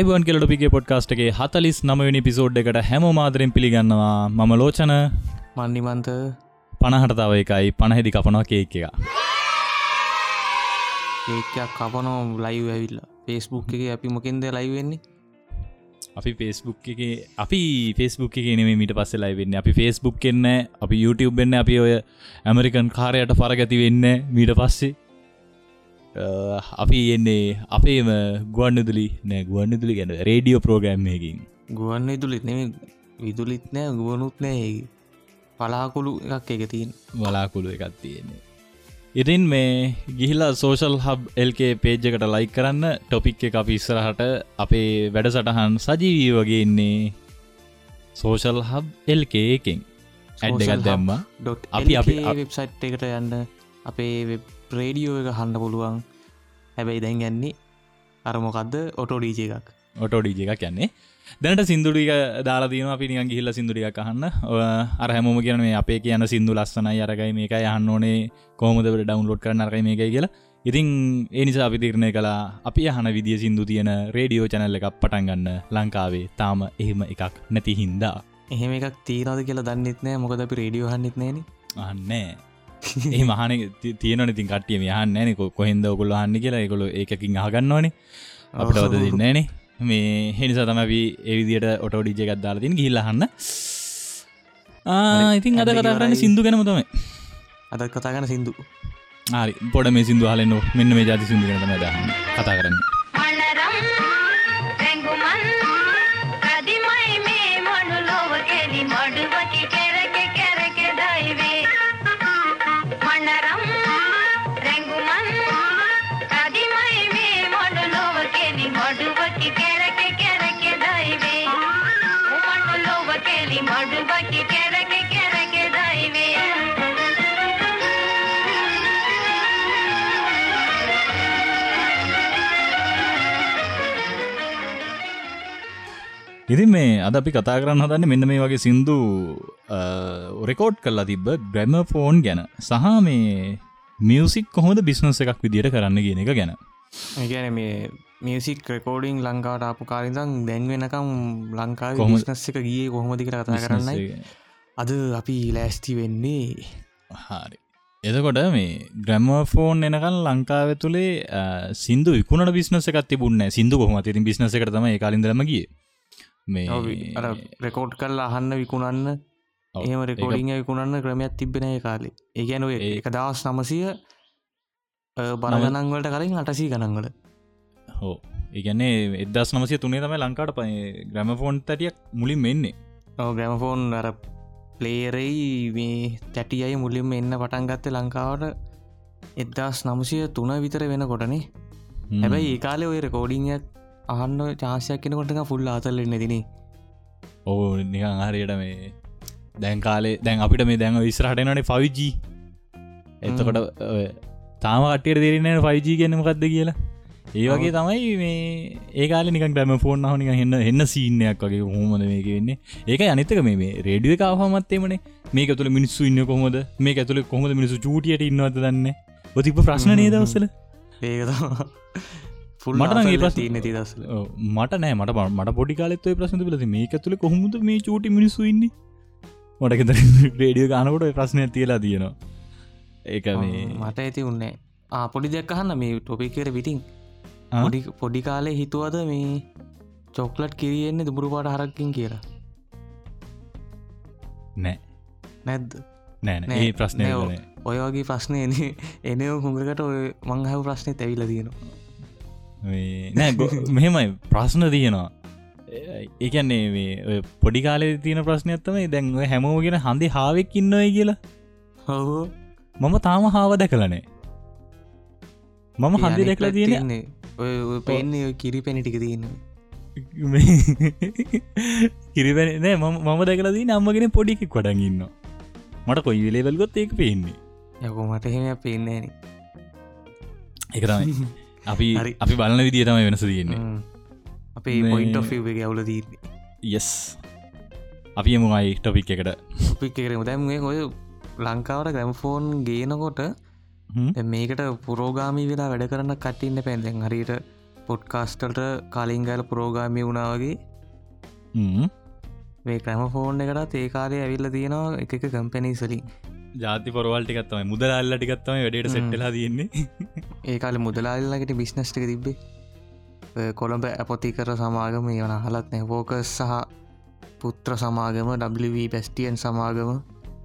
අයිබන් කෙලටපිගේ පොඩ්කාස්ටගේ හතලිස් නමවෙනි පිසෝඩ් එකට හැම මාදරෙන් පිළිගන්නවා මම ලෝචන. මන්නිමන්ත. පණහට තව එකයි. පණහෙදි කපනවා කේක් එක. ඒකයක් කපනෝ ලයිව් ඇවිල්ලා. ෆේස්බුක් එක අපි මොකින්ද ලයිවෙන්නේ අපි ෆේස්බුක් එක අපි ෆේස්බුක් එක නෙේ මිට පස්ස ලයිවෙන්න අපි ෆේස්බුක් එන්න අපි YouTube වෙන්න අපි ඔය ඇමරිකන් කාරයට පරගැති වෙන්න මීට පස්සේ අපි එන්නේ අපේම ගුවන්නුදුලි නෑ ගුවන්නුදුලි ගැන රේඩියෝ ප්‍රෝග්‍රම්මයකින් ගුවන් විදුලිත් නෙම විදුලිත් නෑ ගුවනුත් නෑ පලාකුළු එකක් එක තින් වලාකුළු එකත් තියෙන්නේ. ඉතින් මේ ගිහිලා සෝෂල් හබ් එල්කේ පේජ්ජකට ලයි කරන්න. ටොපික් එක අපි ඉස්සරහට අපේ වැඩ සටහන් සජීවී වගේ ඉන්නේ සෝෂල් හබ් එල්කේ එකෙන්. ඇඩ්ඩගත් දැම්ම. අපි අපි වෙබ්සයිට් එකට යන්න. අපේ වෙබ් ප්‍රේඩියෝ එක හන්න පුළුවන්. හැබැයි දැන් ගැන්නේ අරමොකක්ද ඔටෝඩීජ එකක්. ඔටෝඩීජ එකක් යන්නේ. දැනට සිින්දුරික දාලාදීන අපි නිගන් ගිහිල්ල සිින්දුරියක් අහන්න. අර හැමෝම කියන මේ අපේ කියන සිින්දු ලස්සනයි අරගයි මේක යහන්න ඕනේ. කෝමදවට ඩවන්ලෝඩ් කරන අරගයි මේකයි කියලා. ඉතින් එනිසා අපිතිරණය කලා අපි අහන විදිිය සිින්දු තියෙන රේඩියෝ චැනල්ල එකක් පටන්ගන්න ලංකාවේ තාම එහෙම එකක් නැති හින්දා. එහෙම එකක් තීනද කියලා දන්නෙත් නෑ. මොකද අපි රේඩියෝ හන්නෙත් නෑන. අන්නේ ඒ මහන තියනන ඉතින් කටියම යහන්න න කොහෙන්ද ඔකුල්ල හන්න කියලා. එකොල ඒකින් අහගන්නවනේ අපට වද දෙන්නේනේ මේ හෙනිසා තමවී ඒවිදියට ඔටෝඩිජය ගත්දාල තින් ගිල්ලහන්න ඉතින් අද කතා කරන්න සිින්දු ගැනම තමයි. අද කතා ගන සිින්දු. ආරි පොඩ මේ සිින්දු හලන්න මෙන්න මේ ජාති සිින්දු ගැනම දහන්න කතා කරන්න ඉතින් මේ අද අපි කතා කරන්න හදන්න මෙන්න මේ වගේ සින්දු රෙකෝඩ් කල්ලා තිබ්බ ග්‍රැම ෆෝන් ගැන. සහ මේ මියසික් කොහොද බිස්නස එකක් විදිට කරන්න කියන එක ගැන. ගැන මේ මියසික් රෙකෝඩිං ලංකාවට අපපු කාරිදං දැන් වෙනකම් ලංකා කොමස්නස් එක ගිය කොහොමදික කතා කරන්නයි. අද අපි ලෑස්ති වෙන්නේ. හරි. එතකොට මේ ග්‍රැමෆෝන් එනකල් ලංකාව තුළේ සිදු විකුණ බිස්නස එකත් තිබුන්න සිදු කොහම තිරින් බිස්නස කරතම කාලින්දරමගේ මේ රෙකෝඩ් කරලා අහන්න විකුණන්න. ඒම රෙකෝඩිං විකුණන්න ක්‍රමයක් තිබෙන කාලේ. ඒගැන ඒක දවස් නමසය බරගනන්වලට කලින් අටසී ගනන්වල හෝ ඒගැන්නේ එදස් නමසය තුනේ තම ලංකාට ප ග්‍රම ෆෝන් තටියක් මුලින් මෙන්නේ ග්‍රමෆෝන් අර ප්ලේරයි මේ තැටි අයි මුලින්ම එන්න පටන් ගත්ත ලංකාවට එදදාස් නමුසය තුන විතර වෙන කොටනේ හැබැයි ඒ කාලේ ඔය රෙකෝඩිංයක් අහන්න චාසයක් කෙනකොට ෆුල් ආතල්ලෙන්න දින ඕ නිකං හරියට මේ දැන් කාලේ දැන් අපිට මේ දැන් විස්රහටනට ෆවිජ එතකොට තාම අටියට දෙරෙන ෆයිජී කියන්නමකක්ද කියලා. ඒ වගේ තමයි මේ ඒකාල නික ්‍රම ෆෝන් හනික හන්න එන්න සීනයක් වගේ හොමද මේක වෙන්නේ. ඒක අනිතක මේ රේඩිය කාහමත්තේමන මේක තුළ මිනිස්සු ඉන්න කොහොද මේ ඇතුළ කොහොද මිනිසු චූටියට ඉන්නවද දන්න ඔතිප ප්‍රශ්න නේ දවසල ඒක මට නති දස් මට නෑ මට මට පොඩි කාලෙත්ව ප්‍රශ්න ලද මේ ඇතුළ කොහොමද මේ චූටි මිනිස්සු ඉන්න? මටක රේඩිය ගානකොට ප්‍රශ්නය තියලා තියෙනවා. ඒක මේ මට ඇති උන්නේ පොඩි දෙයක්කහන්න මේ ටොපිකර පිටිං පොඩි පොඩි කාලේ හිතුවද මේ චොක්ලට් කිරියෙන්නේ දුබුරු පාට හරක්කින් කියලා? නෑ. නැද්ද? නෑ ඒ ප්‍රශ්නය ඔය වගේ ප්‍රශ්නය එනව හුඟකට ඔය මංහව ප්‍රශ්නය තැවිල තියෙනවා නෑ මෙහෙමයි ප්‍රශ්න තියෙනවා. ඒකන්නේ මේ පොඩි කාලේ තියෙන ප්‍රශ්නයත්තමයි දැන්ව හැමෝගෙන හන්දි හාවෙක් ඉන්නවයි කියලා. හෝ මම තාම හාව දැකලනේ මම හන්දි දැකලා තියෙන්නේ ඔය පෙන්නේ කිරි පැණි ටික තියන්න. කිරිපැන නෑ මම දැකලා දී නම්මගෙන පොඩිකෙක් කොඩන් ඉන්න මට කොයි වෙලේවල්ගොත් ඒක පේන්නේ. යකෝ මට එහෙම පේන්නේ එකරයි අපි අපි බලන විදිිය තමයි වෙනස තියෙන්නේ. අපේ පොයින්ට ෆේ ඇවුල දීන්නේ යස් අපි එමුයි ටොපික් එකට. පික් කරම. දැම්ේ ඔය ලංකාවට ග්‍රැම්ෆෝන් ගේනකොට මේකට පුරෝගාමී වෙලා වැඩ කරන්න කටඉන්න පැන්දැන් හරිට පොඩ්කාස්ටල්ට කලින් ගල පුරෝගාමි වුණාවගේ. මේ ක්‍රම ෆෝන් එකට ඒකාරය ඇවිල්ල තියෙනවා එක එක කම්පැනීසලින් ජාති පොරවල්ටිකත්තම මුදල්ල ටිකත්තම වැඩට. සෙට්ටලා තියන්නේ. ඒකාල මුදලාල්ලකට බිස්නස්ටික තිබ්බේ. කොළඹ ඇපොතිකර සමාගම වන හලත් නැවෝකස් සහ පුත්‍ර සමාගම W පැස්ටියන් සමාගම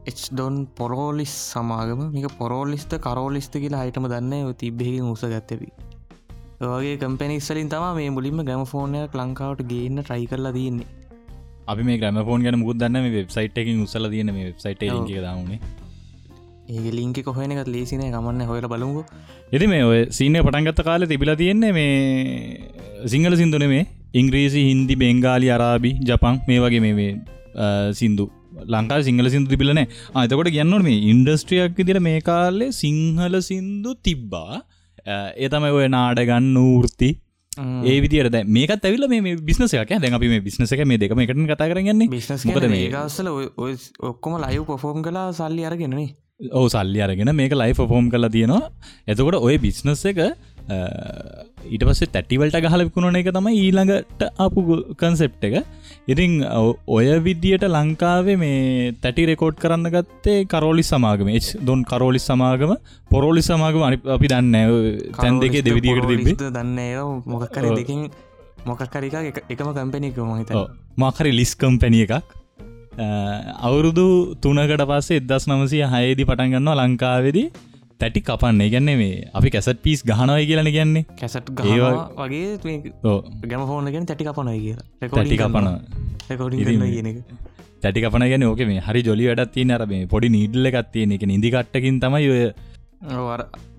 එ්ඩොන් පොරෝලිස් සමාගම. මේක පොරෝලිස්ත කරෝලිස්ත කියලා හයිටම දන්න තිබ්බෙහි උස ගත්තවී ඔගේ කම්පැනිස්සලින් තම මේ මුලින්ම ගැම ෆෝනයක් ලංකාවට ගේන්න ට්‍රයි කරලා තියන්නේ. අපි මේ ග්‍රම ෆෝන් ගැන මුත් දන්න මේ වෙබ්සයිට් එකින් උසල තියන මේ වෙබ්සයිට් දවුණේ ඒ ලින්ක කොහන එකත් ලේසිනය කමන්න හොල බලමු එති මේ ඔය සීනය පටන්ගත්ත කාල තිබිලා තියෙන්නේ මේ සිංහල සිින්දුන මේ ඉංග්‍රීසි හින්දි බෙංගාලි අරාබි ජපන් මේ වගේ මේ සින්දු. ලංකා සිංහල සිින්දු තිබිලන අතකොට කියන්නට මේ ඉන්ඩස්ට්‍රියක් දිර මේ කාලේ සිංහල සින්දු තිබ්බා. අ, ඒ තමයි ඔය නාඩගන්න ූර්ති ඒ විදිර දැ මේකත් ඇවිල මේ බිස්නසයක් දැන් අපි මේ බිස්නස එක මේ දෙකම එකට කතා කරගන්නේ බිස්නස් ඒකාස්සල ඔක්කොම ලයු පොෆෝම් කලා සල්ලි අරගෙනනේ ඕ සල්ලි අරගෙන මේක ලයි ෆෝම් කලා තියෙනවා. එතකොට ඔය බිස්නස් එක ඊට පස්සේ තැටිවලට ගහලකුණන එක තමයි ඊළඟට අපපු කන්සෙප් එක. ඉතිං ඔය විදියට ලංකාවේ මේ තැටි රෙකෝඩ් කරන්න ගත්තේ කරෝලි සමාගම. එච් දොන් කරෝලි සමාගම පොරෝලි සමාගම අනි අපි දන්න තැන් දෙකේ දෙවිදිකට තිබේ දන්න ඒ මොකක්කර ඔව්. දෙකින් මොකක්කරික එකම කම්පැනික මහිත මාකරි ලිස්කම් පැනිය එකක් අවුරුදු තුනකට පස්සේ එදස් නමසය හයේදි පටන්ගන්නවා ලංකාවෙදි තැටි කපන්නේ. ගැන්නේ මේ අපි කැසට පිස් ගහනවයි කියලන කියන්නේ. කැසට් වගේ ගැම ෆෝනගෙන තැටි කපනයි කියලා. තැටි කපන තැටි කපන ගැන ඕක මේ හරි ජොලි වැඩත් තිය අර මේ පොඩි නීඩල්ල එකත්තියන එක ඉදිකට්ටකින් තමයි ඔය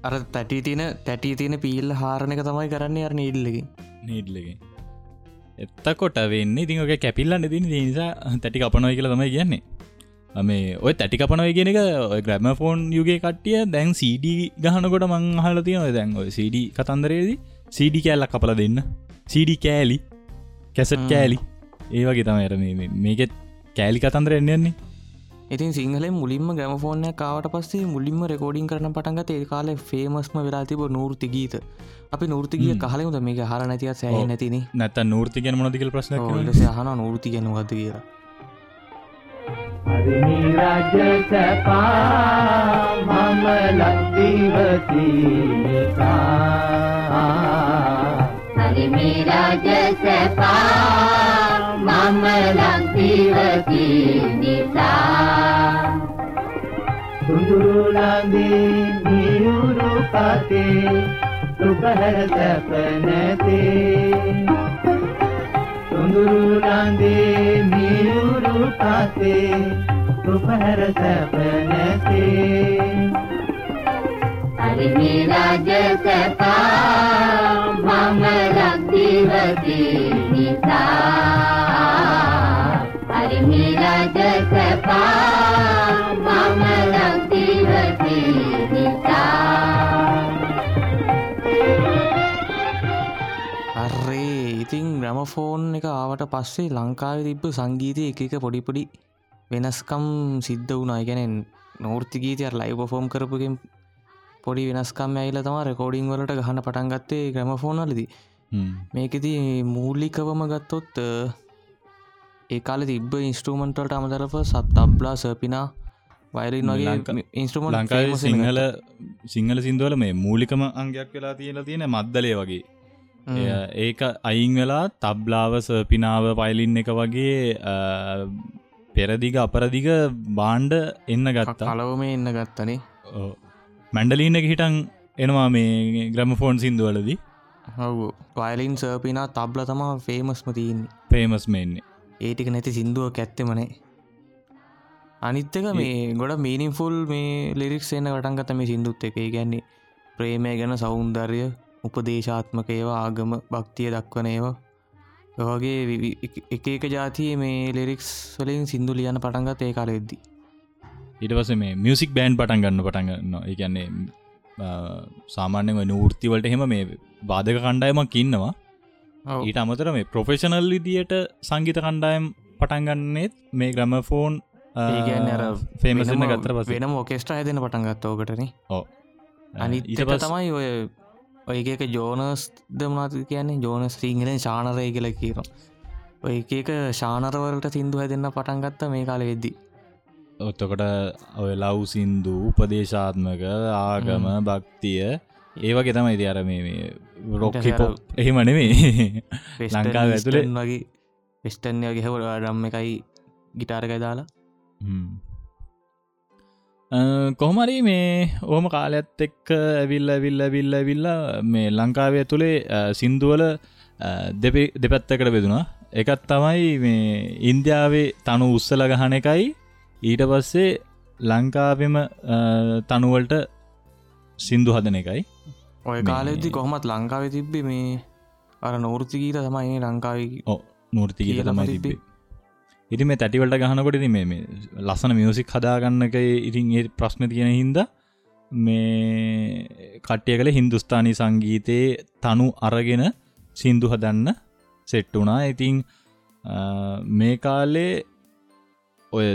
අර තැටි තියන තැටි තියෙන පීල්ල හාරණක තමයි කරන්න අර ඉල්ලකින් නීඩ්ලකින් එත්තකොට වෙන්න ඉතික කැපිල්ලන්න තින නිසා තැටි කපනොයි කියලා තමයි කියන්නේ. මේ ඔය තැටි කපනොය කියෙන එක ග්‍රම ෆෝන් යුගේ කට්ටිය දැන් CD ගහනකොට මං හල තියනොය දැන් ඔය CD කතන්දරේදී CD කෑල්ලක් කපල දෙන්න. CD කෑලි කැසට්. කෑලි. ඒවගේ තමයිර මේකෙත් කෑලි කතන්දර එන්නන්නේ ඉතින් සිංහලෙන් මුලින්ම ගැම ෆෝනය කාවට පස්සේ මුලින්ම රෙකෝඩින් කරන පටන්ගත ඒ කාල ෆේමස්ම වෙලා තිබ නූර්ති ගීත. අපි නෘතිගිය. කහලමුද මේක හර නැතිව සෑහ. නැතින නැත නෘති ගැන මොනදිකල් ප්‍රශ්න හන නෘති ගැනවද කියලා. හරිනි රජ සැපා මම ලක්දිවති නිසා හරිමි රජ සැපා මම ලක්දිවති නිසා සුඳුරුලන්දී නියුරු පතේ සුපහර සැප නැතේ සුඳුරුලන්දී නියුරු පතේ සුපහර සැප නැතේ හරිමි රජ සැපා මම ලක්දිවති නිසා හරිමි රජ සැපා මම ලක්දිවති නිසා අර්රේ ඉතින් ග්‍රමෆෝන් එක ආවට පස්සේ ලංකාව තිබ්බ සංගීතය එක එක පොඩිපොඩි වෙනස්කම් සිද්ධ වුණා. ගැනෙන් නෝර්ති ගීතය ලයිව ෆෝම් කරපුගෙන් පොඩි වෙනස්කම් ඇයිල තම රෙකෝඩිං වලට ගහන්න පටන් ගත්තේ ග්‍රමෆෝන් වලදී. මේකෙති මූල්ලිකවම ගත්තොත් අ, ඒ කාල තිබ්බ ඉන්ස්ට්‍රමන්ටල්ට අමතරව සත් අබ්ලා සර්පිනා වයිරින් වගේ ඉන්ස්ට්‍රමට ලංකාවේ සිංහල සිංහල සිින්දුවල මේ මූලිකම අංගයක් වෙලා තියෙන තියෙන මද්දලේ වගේ. ඒක අයින් වෙලා තබ්ලාව සර්පිනාව පයිලින් එක වගේ පෙරදිග අපරදිග බාණ්ඩ එන්න ගත්තා. කලවම එන්න ගත්තනේ මැන්ඩලීන එක හිටන් එනවා මේ ග්‍රම ෆෝන් සිින්දුවලදී. හව. වයිලින් සර්පිනා තබ්ල තමා ෆේමස්ම තියන්නේ. පේමස් මෙන්නේ ඒටික නැති සිින්දුවක් ඇත්තමනේ අනිත්තක මේ ගොඩ මීනිින්ෆුල් මේ ලිරික්ස් එන්න කටන්ගත මේ සිින්දුත් එක. ගැන්නේ ප්‍රේමය ගැන සෞන්දර්ය උපදේශාත්මක ඒවා ආගම භක්තිය දක්වන ඒවා. ඔහගේ එක එක ජාතිය මේ ලෙරික්ස් වලින් සිින්දු ලියන පටන්ගත් ඒ කාල වෙද්දි ඉට පස මේ මියසික් බෑන්් පටන් ගන්න පටන්ගන්න එකන්නේ සාමාන්‍යව නෘතිවලට එහෙම මේ බාධක කණ්ඩායමක් ඉන්නවා. ඊට අමතර මේ ප්‍රොෆෙෂනල් විදියට සංගීත කණ්ඩායම් පටන්ගන්නෙත් මේ ග්‍රම ෆෝන් වෙනම- ගත්තර පස වෙනම ඔකෙස්ට්‍ර ඇදෙන පටන්ගත්ත ඕකටන ඕ අනිත් ඊට තමයි ඔය ඔයක ජෝනස් දමනාත කියන්නේ? ජෝනස් සිංහලෙන් ශානරය කියල කියන ඔය එක ශානරවලට සිින්දු හැදන්න පටන්ගත්ත මේ කාල වෙද්දි ඔත්තකොට ඔය ලව් සින්දු උපදේශාත්මක ආගම භක්තිය ඒවගේ තමයි ඉති අර මේ රොක්හිපෝ එහෙම නෙවේ ලංකාව ඇතුළේ වගේ වෙස්ටන්ය ගෙහවල ඩම් එකයි ගිටාරකයි දාලා. කොහමරි මේ ඕම කාලඇත් එක්ක ඇවිල්ල විල්ල විල්ල විල්ල මේ ලංකාවය තුළේ සින්දුවල දෙපැත්තකට බෙදුණා. එකත් තමයි මේ ඉන්දියාවේ තනු උත්සල ගහන එකයි ඊට පස්සේ ලංකාවෙම තනුවලට සින්දු හදන එකයි. ඔය කාලෙදදි කොහොමත් ලංකාව තිබ්බේ මේ අර නෝෘතිගීත තමයි ලංකාව ඕ කියලා තමයි. තිබේ ඉති මේ තැටිවලට ගහනකොට ඉති මේ ලස්සන මියසික් හදාගන්නක ඉතින් ඒ ප්‍රශ්න තියෙන හින්ද මේ කට්ටිය කළ හින්දුස්ථානී සංගීතයේ තනු අරගෙන සින්දු හදන්න සෙට්ටුනා ඉතිං මේ කාලේ ඔය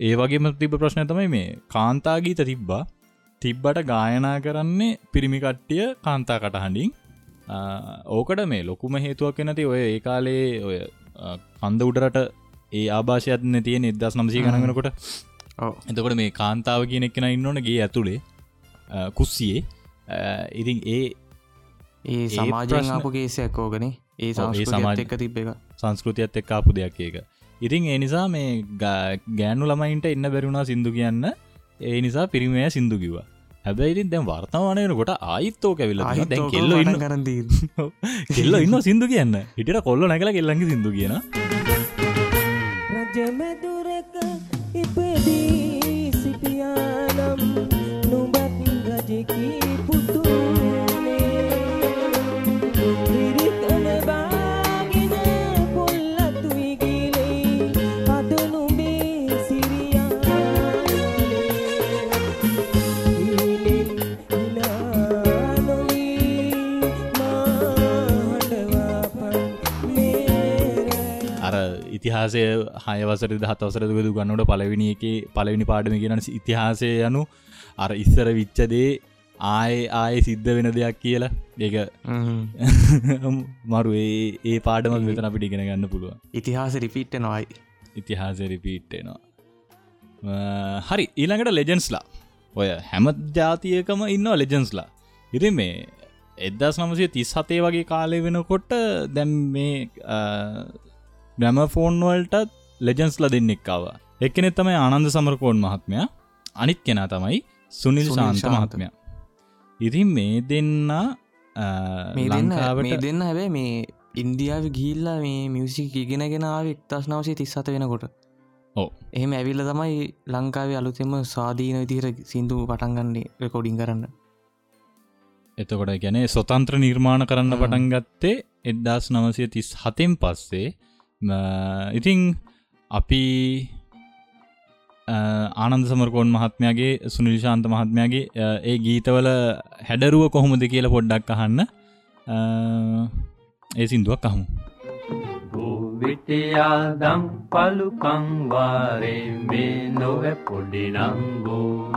ඒ වගේම තිබ ප්‍රශ්න තමයි මේ කාන්තාගීත තිබ්බා. තිබ්බට ගායනා කරන්නේ පිරිමිකට්ටිය කාන්තා කටහඬින්. ඕකට මේ ලොකුම හේතුවක් නැති ඔය ඒ කාලේ ඔය කන්ද උඩරට ඒ ආභාෂයත්න තියෙන එදස් නම්සී ගණගෙනකොට. එතකොට මේ කාන්තාව කියන එක්කෙන ඉන්නවනගේ ඇතුළේ අ, kussiයේ අ, ඉතින් ඒ ඒ කේසයක් ඕගන ඒ සමාජ- එක්ක තිබ්බ එක. සංස්කෘතියත් එක් ආපු දෙයක් ඒක ඉතින් ඒ නිසා මේ ගෑනු ළමයින්ට එන්න බැරුණා සිින්දු කියන්න. ඒ නිසා පිරිමය සිින්දු කිවා හැබැයිතින් දැම් වර්තමානයනකොට ආයිත්තෝ කැවිල්ල දැන් කෙල්ල ඉන්න කරදී කෙල්ල ඉන්න සිින්දු කියන්න. හිට කොල්ල නැකල කෙල්ලඟ සිින්දු කියන ඉතිහාසය හයවසර දහතවසර දුගදු ගන්නට පලවිනි එක පලවිනි පාඩම කියන ඉතිහාසය යනු අර ඉස්සර විච්චදේ ආය ආය සිද්ධ වෙන දෙයක් කියලා. ඒක මරු ඒ ඒ පාඩමක් වෙතන අපිට ඉගෙන ගන්න පුළුව ඉතිහාස රිපිට්ට නොයි ඉතිහාසය රිපීට්ටේනවා හරි ඊළඟට ලෙජන්ස්ලා ඔය හැම ජාතියකම ඉන්න ලෙජන්ස්ලා ඉති මේ එදස් නමසය තිස් හතේ වගේ කාලය වෙනකොට දැම් මේ ග්‍රැම ෆෝන්වල්ටත් ලෙජන්ස්ල දෙන්නෙක්කාව එක්කනෙ තමයි ආනන්ද සමරකෝන් මහත්මයා අනිත් කෙනා තමයි සුනිල් ශාන්ත. මහත්මයා ඉතින් මේ දෙන්න ලංකාවට දෙන්න හැබැයි මේ ඉන්දියාව ගිල්ලා මේ මියසික් ඉගෙනගෙනාව එක්තස් නවසේ තිස් සත වෙනකොට ඔව්. එහෙම ඇවිල්ල තමයි ලංකාවේ අලුතෙම ස්වාධීන විදිර සිින්දු පටන්ගන්නේ රෙකෝඩින් කරන්න එතකොට ගැනේ ස්වතන්ත්‍ර නිර්මාණ කරන්න හ්ම්. පටන් ගත්තේ එද්දාස් නවසය තිස් හතෙන් පස්සේ ඉතිං අපි අ, ආනන්ද සමරකෝන් මහත්මයාගේ සුනිල් ශාන්ත මහත්මයාගේ අ, ඒ ගීතවල හැඩරුව කොහොමද කියල පොඩ්ඩක් අහන්න. අ, ඒ සිින්දුවක් අහමු. විටයාදම් පලුකංවාරේ මේ නොව පොඩිනංගෝ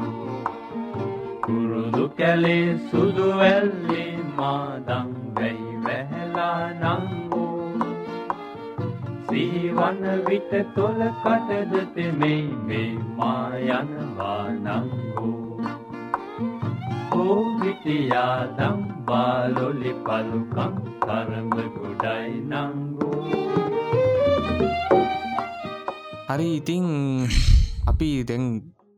කුරුදු කැලේ සුදුවැල්ලේ මාදං වැයි වැහැලා නංගෝ. සීවන විට තොල කටදතෙමෙයි මේ මායනවා නංගෝ ඕ විටයාදම් බාලොලි පලුකං කරම ගොඩයි නංගෝ. හරි ඉතිං අපි දැන්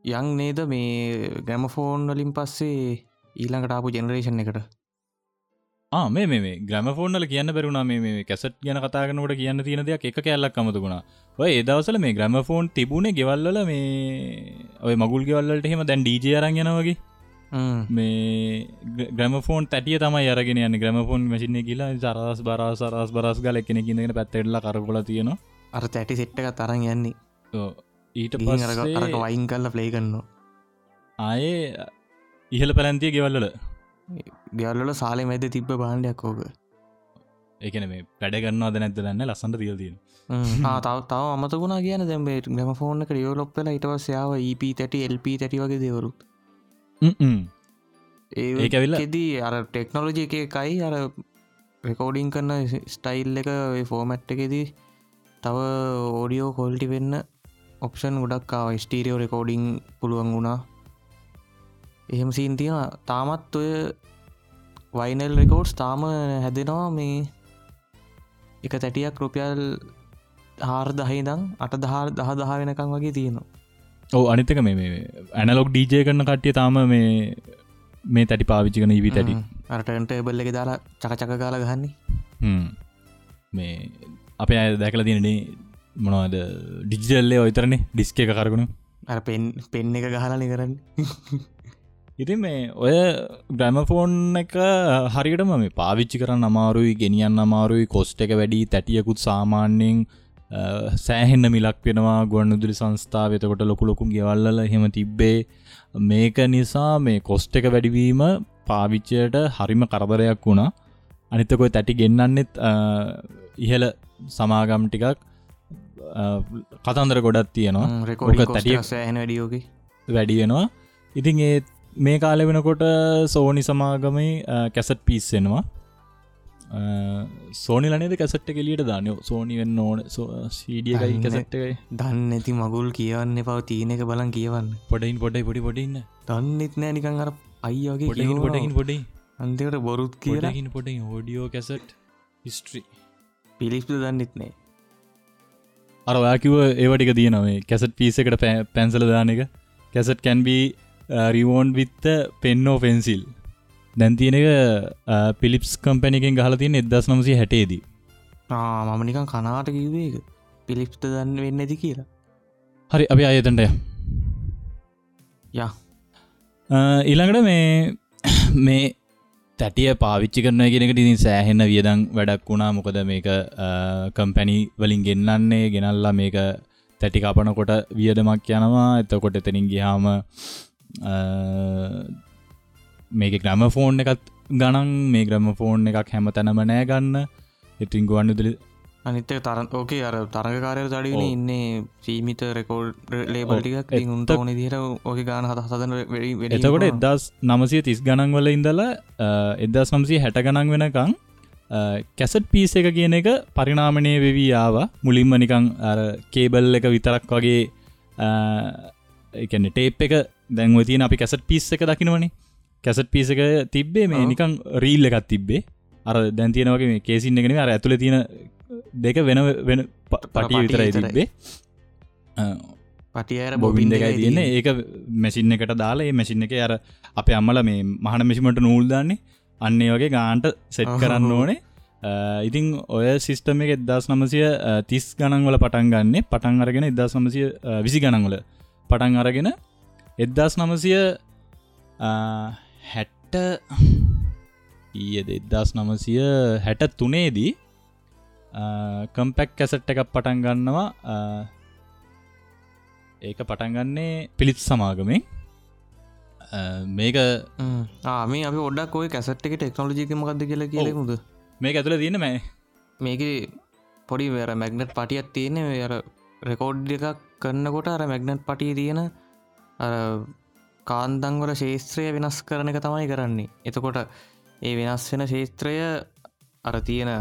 යං නේද මේ ගැමෆෝන් වලින් පස්සේ ඊළඟට ආපු ජෙනරේෂන් එකට? ආ මේ ග්‍රමෆෝර්නල කියන්න බැරුණා මේ කැසට් ගැන කතාගනට කියන්න තියෙන දෙයක් එක කැල්ලක් අමතුුණා ඔය ඒදවසල මේ ග්‍රමෆෝන් තිබුණේ ගෙවල්ල මේ ඔය මගුල් ගෙවල්ලට එහෙම දැන් ඩීජ අරන් යනවගේ ම්, ග්‍රමෆෝන් තැටිය තමයි අරගෙන යන්න. ග්‍රමෆෝන් මසින කියලා සරස් බරස් සරස් බරස් ගල එකන කියගෙන පැත්තෙල්ල කරකොල තියෙනවා. අර තැටි සෙට්ටක තරන් යන්නේ. ඊට පස්සේ වයින් කල්ල ප්ලේ කන්න ආයේ ඉහල පැලැන්තිය ගෙවල්ලල ගෙවල්ල සාලෙ මැද තිබ්බ බාණ්ඩයක් ඕක. එකන මේ පැඩගන්නවාද නැද දන්න ලසන්ට තියල් තියෙන තව තව අමතකුණා කියන දැම්බේ ගම ෆෝර්න යාව ඊප තැටි එල්ප තැටි වගේ දෙවරුත් ඒක ඇවිල්ලා- ඒදී අර ටෙක්නොලජි එක එකයි අර රෙකෝඩිං කරන්න ස්ටයිල් එක ෆෝමැට් එකෙදී තව ඕඩියෝ කොල්ටි වෙන්න ඔප්ෂන් ගොඩක් ස්ටීරියෝ රෙකෝඩිං පුළුවන් වුණා එහෙම සීන් තියෙන තාමත් ඔය වයිනල් රෙකෝඩ්ස් තාම හැදෙනවා මේ එක තැටියක් රුපියල් හාර දහිදං අට දහා දහ දහ වෙනකං වගේ තියෙනවා. ඔව අනිතක මේ ඇනලොක් ඩීජය කරන කට්ටිය තාම මේ මේ තැටි පාවිච්චි කන ඉවි තැටි. අරටන්ට එබල් එක දාලා චකචක කාල ගහන්නේ. මේ අපේ අය දැකල තියනේ මොනවද ඩිජිටල්ලේ ඔයිතරනේ ඩිස්ක එක කරගුණු අර පෙන් පෙන් එක ගහලනි කරන්න ඉතින් මේ ඔය ග්‍රැමෆෝන් එක හරියටම මේ පාවිච්චි කරන්න අමාරුයි ගෙනියන්න අමාරුයි කොස්ට එක වැඩි තැටියකුත් සාමාන්‍යයෙන් අ, සෑහෙන්න මිලක් වෙනවා ගොන්නදුලි සංස්ථාව. එතකොට ලොකු ලොකුම් ගෙවල්ල හෙම තිබ්බේ. මේක නිසා මේ කොස්ට එක වැඩිවීම පාවිච්චයට හරිම කරදරයක් වුණා. අනිතකොයි තැටි ගෙන්න්නන්නෙත් ඉහල සමාගම් ටිකක් කතන්දර ගොඩත් තියෙනවා. රෙකෝඩ තැටියක් සෑහන වැඩියෝගේ වැඩි වෙනවා. ඉතින් ඒ මේ කාලෙ වෙනකොට සෝනි සමාගමයි කැසට් පිස්සෙනවා සෝනි ලනේද කැසට් කෙලියට දානයෝ සෝනි වෙන්න ඕන. සීඩිය එකයි දන්නේ. කැසට් එකයි. දන්න ඇති මගුල් කියවන්න පව තියන එක බලන් කියවන්න. පොඩයින් පොඩයි පොඩි පොඩින්න දන්නෙත් නෑ. නිකං අර අයියගේ පොඩකින් පොඩකින් පොඩි අන්තිකට බොරුත් කියලා. පොඩකින් පොඩි හෝඩියෝ කැසට් හිස්ට්‍රී පිලිස්ප දන්නෙත් නෑ. අර ඔයාකිව ඒවටික තියනවේ කැසට් පිස එකට පැන්සල දාන එක. කැසට් කැන්බී රිවෝන් විත්ත පෙන්නෝ ෆෙන්සිල් දැන්තියන එක පිලිප්ස් කම්පැනිකෙන් ගහල තියෙන එදස් නමසි හැටේදී මම නිකන් කනාට කිවේ එක පිලිප්ට දන්න වෙන්න ඇති කියලා. හරි අපි අයතන්ට යා. ඊළඟට මේ මේ තැටිය පාවිච්චි කරන කෙනෙකට ඉතින් සෑහෙන්න වියදං වැඩක් වුණා. මොකද මේක කම්පැනි වලින් ගෙන්න්නන්නේ ගෙනල්ලා මේක තැටි කපනකොට වියදමක් යනවා. එතකොට එතනින් ගියාම මේක ග්‍රම ෆෝන් එකත් ගණන් මේ ග්‍රම ෆෝන් එකක් හැම තැනම නෑ ගන්න. ඉතින් ගුවන්නුදලි අනිත තරන් ඕකේ අර තරගකාරය ඔව්. ඉන්නේ සීමිත රෙකෝඩ් ලේබල්ටිකක් උන්ට ඕන දිහර ඕක ගාන හත වැඩි එතකොට එදස් නමසය තිස් ගණන් වල ඉඳලා එදස් නම්සී හැට ගණන් වෙනකං කැසට් පිස එක කියන එක පරිනාමණය වෙවී ආව. මුලින්ම නිකං කේබල් එක විතරක් වගේ එකන ටේප් එක දැන්ව තියන අපි කැසට් පිස් එක දකිනවනේ. කැසට් පිස එක තිබ්බේ මේ. නිකං රීල් එකත් තිබ්බේ. අර දැන්තියනවගේ මේ කේසින් එකන අර ඇතුළ තියෙන දෙක වෙන වෙන පටිය විතරයි. තිබ්බේ. පටියර බොබින් දෙකයි තියන්න. ඒක මැසින් එකට දාලා ඒ මැසින් එක අර අප අම්මල මේ මහන මෙසිමට නූල්දාන්නේ අන්නේ වගේ ගාන්ට සෙට්. කරන්න ඕනේ. ඉතිං ඔය සිිස්ටම එක එදස් නමසය තිස් ගණන්වල පටන් ගන්නේ. පටන් අරගෙන එදස් නමසය විසි ගණන්වල පටන් අරගෙන එදදාස් නමසය හැට්ට ඊයද එදදාස් නමසය හැට තුනේදී කම්පැක් කැසට් එකක් පටන් ගන්නවා. ඒක පටන්ගන්නේ පිළිත් සමාගමෙන්. මේක ආම අපි ඔඩක් ඔය කැසට් එක ටෙක්නෝජික මකක්ද කියලා කියලෙමුද මේක ඇතුළ තියෙන මෑ. මේක පොඩි වැර මැග්නට් පටියත් තියෙන අර රෙකෝඩ් එකක් කරන්නකොට අර මැග්නට් පටිය තියෙන කාන්දංවල ශේත්‍රය වෙනස් කරන එක තමයි කරන්නේ. එතකොට ඒ වෙනස් වෙන ශේත්‍රය අර තියෙන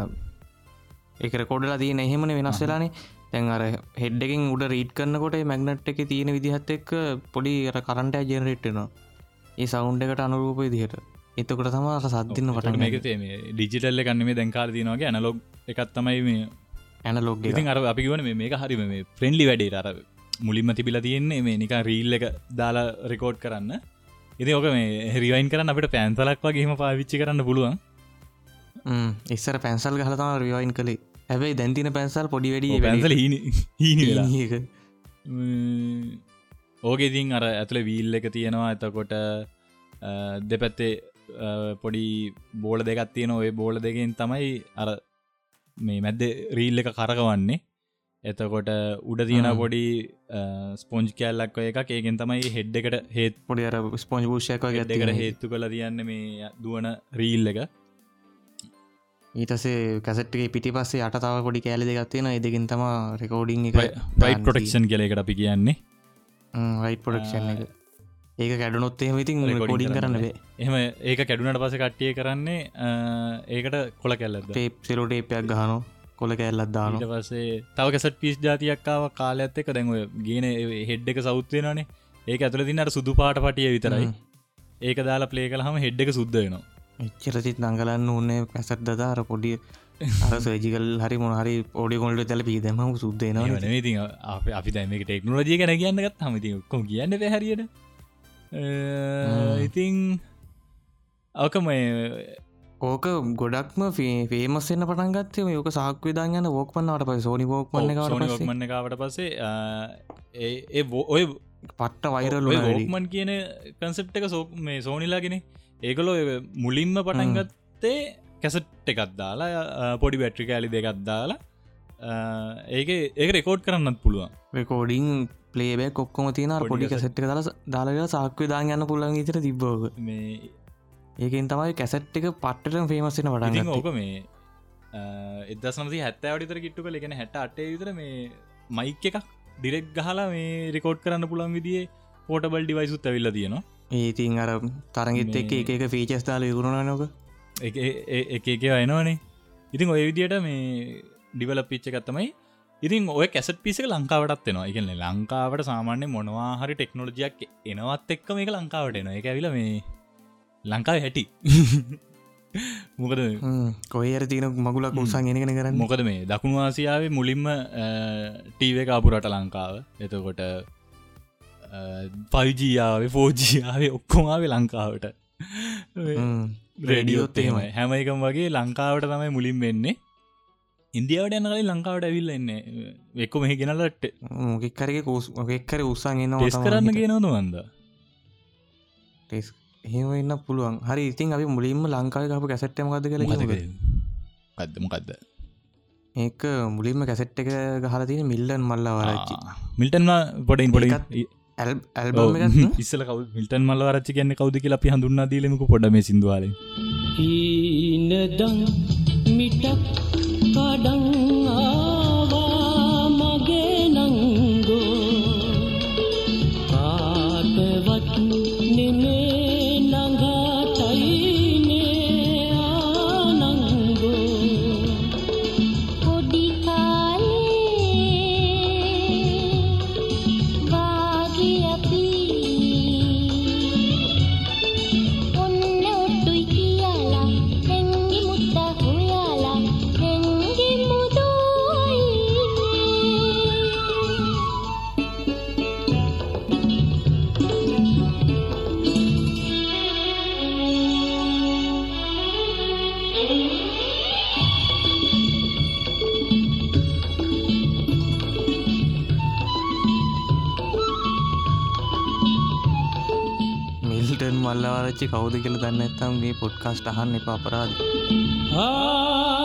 එක රෙකෝඩලා තියෙන එහෙමන වෙනස් වෙලානේ. තැන් අර හෙඩ්ඩකින් උඩ රීට් කරන්නකොට මැගනට් එක තියෙන විදිහත් එක් පොඩි අර කරන්ට ජනරේට්නවා ඒ සෞන්් එකට අනුරූප දිහට එතකොට තම මේක මේ ඩිජිටල්ල කන්නම දැන්කාර තිනවාගේ ඇනලොග් එකත් තමයි මේ ඇන ලොග් ඉතින් අර අපි වන මේක හරිම මේ ප්‍රෙන්ඩලි වැඩේ අර මුලින්ම තිබිල තියෙන්නේ මේ නික රීල් එක දාලා රෙකෝඩ් කරන්න. ඉති ඕක මේ හෙරිවයින් කරන්න අපට පැන්සලක් වගේම පාවිච්චි කරන්න පුළුවන්. ඉස්සර පැන්සල් ගහලතම රිවයින් කළේ. හැබැයි දැන්තින පැන්සල් පොඩි වැඩිය පැන්සල හීනි වෙලා. ඒක ඕක ඉතින් අර ඇතුළ වීල් එක තියෙනවා. එතකොට දෙපැත්තේ පොඩි බෝල දෙකත් තියෙන ඔය බෝල දෙකෙන් තමයි අර මේ මැද්ද රීල් එක කරකවන්නේ. එතකොට උඩ තියෙන. පොඩි ස්පොන්ජ් කෑල්ලක් ඔය එක ඒකෙන් තමයි හෙඩ් එකට හේත් පොඩි අර ස්පොන්ජ් භූෂයක එකට හේත්තු කළ තියන්න මේ දුවන රීල් එක. ඊටසේ කැසට්ගේ පිටි පස්සේ අටතාව පොඩි කෑලි දෙගත්තියෙන එදකින් තම රෙකෝඩිං එක ප්‍රයි් පොටෙක්ෂන් කියල එකට අපි කියන්නේ. රයි් පොඩක්ෂන් එක ඒක කැඩුනොත් එහෙම ඉතින් කොඩින් කරන්න එහම ඒක කැඩුනට පස කට්ටිය කරන්නේ ඒකට කොල කැල්ලද ටේප් සෙලෝටේපයක් ගහනෝ කොල කෑල්ලත් දාන ඊට පස්සේ තව කැසට පිස් ජාතියක්කාව කාලඇත් එක දැන්ව ගෙන හෙඩ් එක සෞත්වයනනේ ඒක ඇතුල තින්නට සුදු පාට පටිය විතරයි. ඒක දාලා පලේ කළහම හෙඩ් එක සුද්ද වෙනවා. එච්චරසිත් නංගලන්න ඕන්නේ පැසත් දදාර පොඩිය අර සජිකල් හරි මොහරි ඔඩි කොල්ට තැල පීදම ඒවන ඉතින් අප දැම ටෙක්නෝජිය ගැන කියන්නගත් හමති ඔක්කොම කියන්න පැහරියට ඉතිං ඕක මේ ඕක ගොඩක්ම ෆේමස්සෙන්න්න පටන්ගත්තේ යෝක සාක් විදාන් යන ෝක්මන්නට පයි සෝනි ෝක්මන්න මන්න කාවට පස්සේ. ඒ ඔය පට්ට වෛරල්ල ෝක්මන් කියන කන්සෙප් එක සෝ මේ සෝනිලාගෙන ඒකලෝ මුලින්ම පටන්ගත්තේ කැසට් එකත් දාලා පොඩි බැට්‍රි කෑලි දෙකත් දාලා ඒක ඒක රෙකෝඩ් කරන්නත් පුළුවන්. රෙකෝඩිං පලේබෑ කොක්කොම තියන පොඩි කැසට් දල දාලග සාක්ව දාන් යන්න පුළන් ඉතර තිබ්බෝග මේ ඒකෙන් තමයි කැසට් එක පට්ට ෆේමස්සෙන පටන් ඕක මේ එදසනති හැත්ත අඩිතර කිට්ටුක ලෙගෙන හැට අටේ විතර මේ මයික් එකක් ඩිරෙක් ගහලා මේ රෙකෝඩ් කරන්න පුළන් විදිේ පෝටබල් ඩිවයිසුත් ඇවිල්ල තියෙනවා. ඒතින් අර තරගෙත් එක් එක එක ෆීචස් දාල යුරුණ නොක එක එක එක අයනවානේ ඉතින් ඔය විදියට මේ ඩිවල පිච්ච එකත්තමයි ඉතින් ඔය කැසට පිසක ලංකාවටත් එනවා. එකන ලංකාවට සාමාන්‍ය මොනවා හරි ටෙක්නෝලජියක් එනවත් එක්ක මේක ලංකාවට එන එක ඇවිල මේ ලංකාව හැටි. මොකද කොයර තියන මගුලක් උසන් ගෙනගෙන කරන්න? මොකද මේ දකුණු ආසියාවේ මුලින්ම ටීව කාපුරට ලංකාව. එතකොට පයිජියාවේ ෆෝජියාවේ ඔක්කොමාවේ ලංකාවට. රේඩියෝත් එහෙමයි. හැම එකම වගේ ලංකාවට තමයි මුලින් වෙන්නේ ඉන්දියාවට යනකලින් ලංකාවට ඇවිල්ල එන්නේ එක්කො මෙහි ගෙනලට මොකෙක්කරගේ කෝස් මොකෙක්කර උත්සන් එන්න ටෙස් කරන්න කියනවද වන්ද ටෙස් එහෙම ඉන්න පුළුවන්. හරි ඉතින් අපි මුලින්ම ලංකාව කපු කැසට්ටම ගද කල කද්ද මොකක්ද ඒක මුලින්ම කැසට් එක ගහල තියෙන මිල්ලන් මල්ල වරච්චි මිල්ටන්ම පොඩින් පොඩි ඉස්සල කව මිල්ටන් මල්ල වරච්චි කියන්න කවද කියලා අපි හඳුන්නා දීලමක පොඩ මේ සිදුවාල හීනදං මිටක් đắng මල්ලවරච්චි කවුද කියල දන්න ඇත්තම් මේ පොඩ්කාස්ට අහන්න එප අපරාධ. පුංචිහිනේ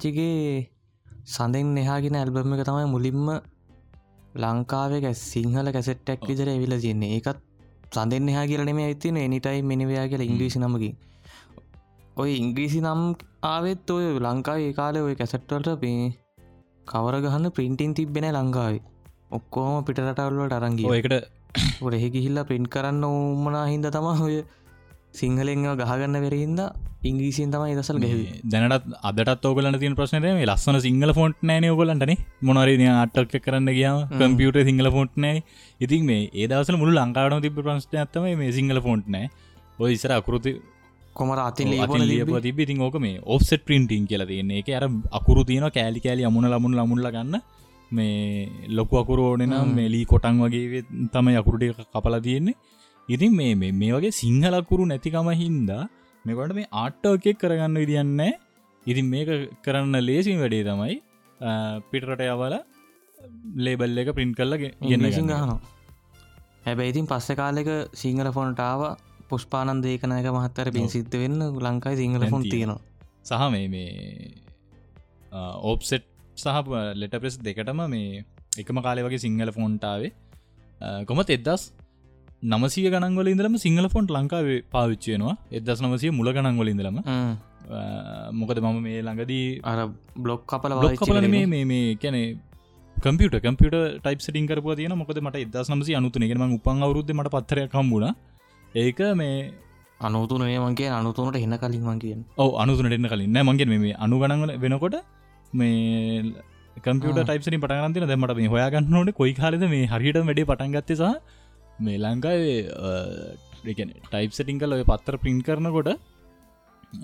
මාලාරච්චිගේ සඳෙන් එහාගෙන ඇල්බම එක තමයි මුලින්ම ලංකාවේ සිංහල කැසෙට්ටක් විතර ඇවිල තියන්නේ. ඒකත් සඳෙන් එහා කියලනෙම ඇතින එනිටයි මිනිවයා කියලා ඉංග්‍රීසි නමකින්. ඔය ඉංග්‍රීසි නම් ආවෙත් ඔය ලංකාව ඒ කාලය ඔය කැසට්වලට පේ කවර ගහන්න පින්ටින් තිබෙන ලංකාවේ. ඔක්කෝම පිටරටවල්ලට අරංගිය ඒකට ොට එහෙ ගිහිල්ලා පින්ට් කරන්න උමනා හින්ද තම ඔය සිංහලෙන් ගහගන්න වෙරහින්ද ඉංග්‍රීසින් තමයි දසල් ගැහ දැනට අදට ඔගලන්න තින ප්‍රශ්නය මේ ලස්සන සිංහල ෆොන්ට් නෑන ඔගලන්ටන මොනරේ අටක් කරන්න ගිය කම්පියට සිංහල ෆොන්ට් නෑ ඉතින් මේ ඒදවසල මුළු ලංකාඩන තිබ ප්‍රශ්න ඇත්තම මේ සිංහල ෆොන්ට් නෑ. ඔය ඉසර අකෘති කොමර අතින් ලියප තිබ ඉතින් ඕක මේ ඔෆ්සෙට පින්ටිං කියල තියන්නේ. එක අර අකුරු තියන කෑලි කෑලි අමුණ ලමුණ ලමුල්ල ගන්න මේ ලොකු අකුරු ඕනෙනම් මෙලී කොටන් වගේ තම යකුරුට කපලා තියෙන්නේ ඉතින් මේ මේ වගේ සිංහලකුරු නැතිකම හින්දා මෙකොට මේ ආට්ටෝකෙක් කරගන්න විදින්න ඉතින් මේක කරන්න ලේසින් වැඩේ තමයි පිටරට යවල ලේබල් එක පින්ට් කරලගේ ඉන්න සිංහන හැබැයි ඉතින් පස්ස කාලෙක සිංහල ෆොන්ටාව පුෂ්පානන් දේකනයක මහත්තර පින් සිද්ධ වෙන්න ලංකායි සිංහල ෆොන් තියෙනවා. සහ මේ මේ ඕප්සෙට් සහ ලෙට ප්‍රෙස් දෙකටම මේ එකම කාලය වගේ සිංහල ෆොන්ටාවේ කොමත් එදස් නමසිය ගනන්වල ඉදලම සිංහල ෆොන්ට් ලංකාවේ පාවිච්චයනවා එදස් නමසිය මුල ගනන්වල ඉදලම මොකද මම මේ ළඟදී අර බ්ලොක් කපල බ්ලොක් කපල මේ මේ කැනෙ කම්පියට කම්පියට ටයිප් සිටින් කරපු තියන මොකද මට එදස් නමසි අනුතුන. ගෙම උපන් අවරුද්ධ මට පත්තර කම්බුණ ඒක මේ අනුතුනේ මගේ අනුතුනට එන්න කලින් මං කියෙන් ඔව අනුතුනට එන්න කලින්. නෑ මගේ මේ අනුගණන්වල වෙනකොට මේ කම්පියට ටයිප්සි පටගන්තින දැමට මේ හොයාගන්නනට කොයි කාලද මේ හරිට වැඩේ පටන්ගත්තෙසා මේ ලංකාවේ ටයිප් සටිං කල ඔය පත්තර පින් කරනකොට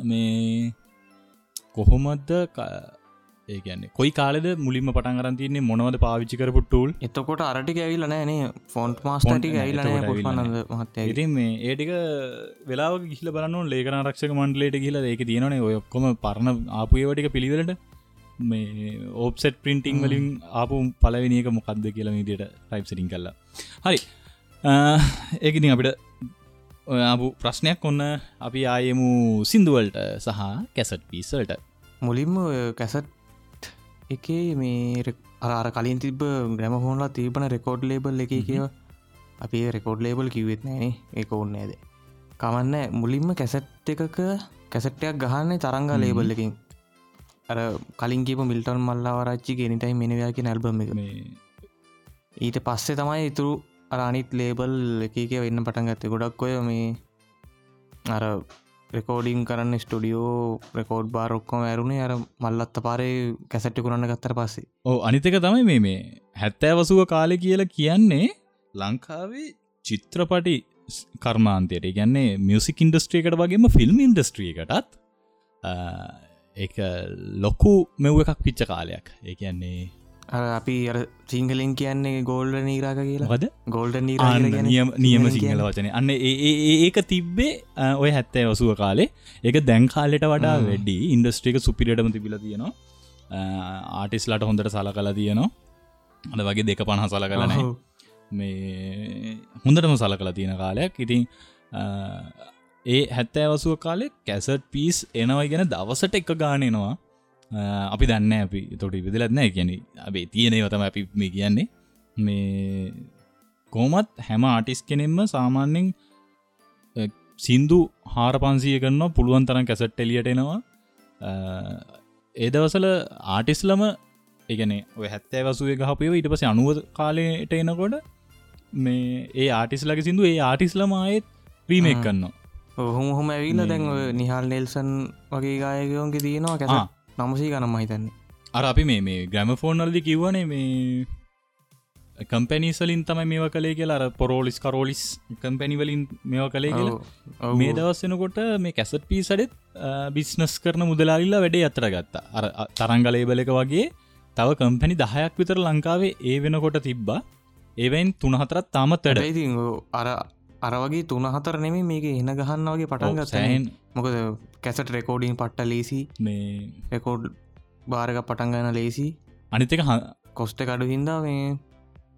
මේ කොහොමත්ද ඒකන්නේ කොයි කාලෙද මුලින්ම පටන් අරන්තින්නේ මොනවද පාවිච්චි කරපු ටූල් එතකොට අරටි ඇවිල නෑනේ ෆොන්ට් මාස්ටටි ඇවිල පුෂ්පනද මහත්තය. ඉතින් මේ ඒටික වෙලා ගිහිල බලන්න ලේකන රක්ෂක මන්ඩලේට කියලා ඒක තියෙනනේ ඔයොක්කොම පරණ ආපුයවටික පිළිවෙලට. මේ ඕප්සෙට් පින්ටිං වලින් ආපු පලවෙනික මොකක්ද කියලා විදියට ටයිප් සිටිං කල්ලා හරි ඒකඉතින් අපිට ආපු ප්‍රශ්නයක් ඔන්න අපි ආයමු සිින්දුවල්ට සහ කැසට් පිසල්ට මුලින්ම කැසට් එකේ මේ අර කලින් තිබ ග්‍රම හෝන්ලා තිබන රෙකෝඩ් ලේබල් එක කියව. අපි රෙකෝඩ් ලේබල් කිවත් නෑනේ ඒක ඔන්නේද කමන්න මුලින්ම කැසට් එකක කැසට්ටයක් ගහන්නේ තරංගා ලේබල් එකින්. අර කලින් කියප මිල්ටන් මල්ලාවරච්චි ගෙනටයි මෙනවයාකි නැල්බම එක. ඊට පස්සේ තමයි ඉතුරු අරනිත් ලේබල් එකක වෙන්න පටන් ගත්තේ. ගොඩක් ඔය මේ අර රෙකෝඩිං කරන්න ස්ටඩියෝ රෙකෝඩ් බාරොක්කොම ඇරුණේ අර මල්ලත්ත පාරේ කැසට්ටි කරන්න ගත්තර පස්සේ. ඕ අනිතක තමයි මේ මේ හැත්තෑවසුව කාලෙ කියලා කියන්නේ ලංකාවේ චිත්‍රපටි කර්මාන්තයට. ගැන්නේ මියසික් ඉන්ඩස්ට්‍රියකට වගේම ෆිල්ම් ඉන්ඩස්ට්‍රියකටත් එක ලොකු මෙව් එකක් පිච්ච කාලයක්. ඒ කියන්නේ අපි සිංහලෙන් කියන්නේ ගෝල්ඩ නීරාක කියලා. හද ගෝල්ඩ නියම නියම සිංහල වචන. අන්න ඒක තිබ්බේ ඔය හැත්තෑ ඔසුව කාලේ. ඒක දැන් කාලෙට වඩා වැඩි. ඉන්ඩස්ට්‍රික සුපිරිටම තිබිල තියෙනවා. ආටිස්ලට හොඳට සල කලා තියෙනවා. අද වගේ දෙක පණහ සල කලන මේ හොඳටම සල කලා තියෙන කාලයක්. ඉතින් ඒ හැත්තෑවසුව කාලෙ කැසට් පිස් එනවයි ගැන දවසට එක ගානනවා අපි දන්න අපි තොට විදිලත්නෑ කියන අපේ තියනේ වතම අපි මේ කියන්නේ. මේ කෝමත් හැම ආටිස් කෙනෙෙම්ම සාමාන්‍යෙන් සින්දු හාර පන්සිය කරන්න පුළුවන් තරම් කැසට් එලියට එනවා. ඒදවසල ආටිස්ලම එකනේ ඔය හැත්තෑ වසුවේ ගහපයව ඉට පස අනුව කාලයට එනකොට මේ ඒ ආටිස්ලක සිින්දු ඒ ආටිස්ලම ආයෙත් රීමෙක් කන්නවා ඔහොම හොම ඇවිල්ල දැන් නිහල් නෙල්සන් වගේ ගායකයෝන්ගේ තියෙනවා කැස නමසී ගනම් මහිතන්නේ අර අපි මේ මේ ග්‍රම ෆෝර්නල්දි කිව්වනේ මේ කම්පැනිසලින් තමයි මේව කළේ කියලා. අර පොරෝලිස් කරෝලිස් කම්පැනිවලින් මේව කළේ කියලා. මේ දවස්සෙනකොට මේ කැසට පිසඩෙත් බිස්නස් කරන මුදලාලිල්ලා වැඩේ අතර ගත්තා. අර තරංගලේබල එක වගේ තව කම්පැනි දහයක් විතර ලංකාවේ ඒ වෙනකොට තිබ්බා. ඒවයින් තුනහතරත් තාමත් වැඩ ඉති අර අරවගේ තුන හතර නෙමේ මේක එන ගහන්න වගේ පටන් ගත්තෑන් මොකද කැසට රෙකෝඩින් පට්ට ලේසි. මේ රෙකෝඩ් බාරක පටන්ගන්න ලේසි. අනිතක කොස්ට කඩු හින්දා මේ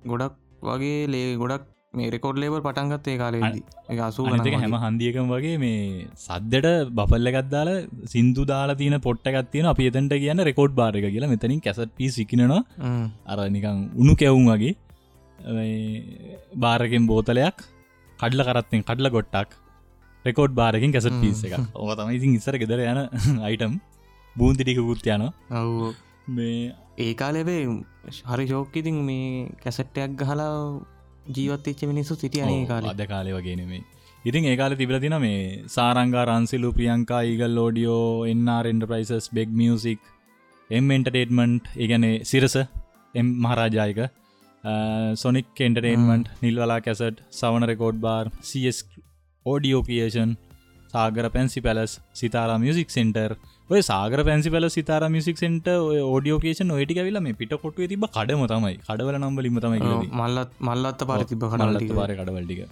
ගොඩක් වගේ ලේ ගොඩක් මේ රෙකෝඩ් ලේබල් පටන්ගත් ඒ කාලේදී ඒ අසූ හැම හන්දියකම් වගේ මේ සද්දට බපල්ල එකත්දාල සිින්දු දාලා තියන පොට්ට ගත්තියන අප එතට කියන්න රෙකෝඩ් බාරක කියලා. මෙතනින් කැසට පි සිකිනවා අර නිකං උුණු කැවුම් වගේ. බාරකෙන් බෝතලයක් කඩල කරත්තෙන් කඩල ගොට්ටක් රෙකෝඩ් බාරකින් කැසට. පිස්ස එක ඕ තමයි ඉතින් ඉස්සර ගෙදර යන අයිටම් බූන්තිටික පුෘත්යන ඔව්. මේ ඒ කාලෙබේ හරි ශෝක්කිතින් මේ කැසට්ටයක් ගහලා ජීවත්තච්ච මිනිස්සු සිටිය කාල. අද කාලය වගේනෙමේ ඉතින් ඒකාල තිබල තින මේ සාරංගා රන්සිලු ප්‍රියංකා ඒගල් ලෝඩියෝ එන්රෙන්ඩ ප්‍රයිසස් බෙක් මියසික් එම් එන්ටර්ටේටමන්ට් ඒගැන Sirasa M මහරාජායක sonic entertainment Nilwala cassette Sawana record bar CS audio කියේෂන් Sagara fancy palace Sitara music centre ඔය සාගර පැන්සි පල සිතාර මියසික් සෙන්ට ෝඩියෝකේෂන් ඔයටි ඇවිල මේ පිට කොටුව තිබ කඩම තමයි. කඩවල නම්බලිම තමයි මල්ලත් මල්ලත්ත පරිතිබ කනට පාර කඩවල්ටික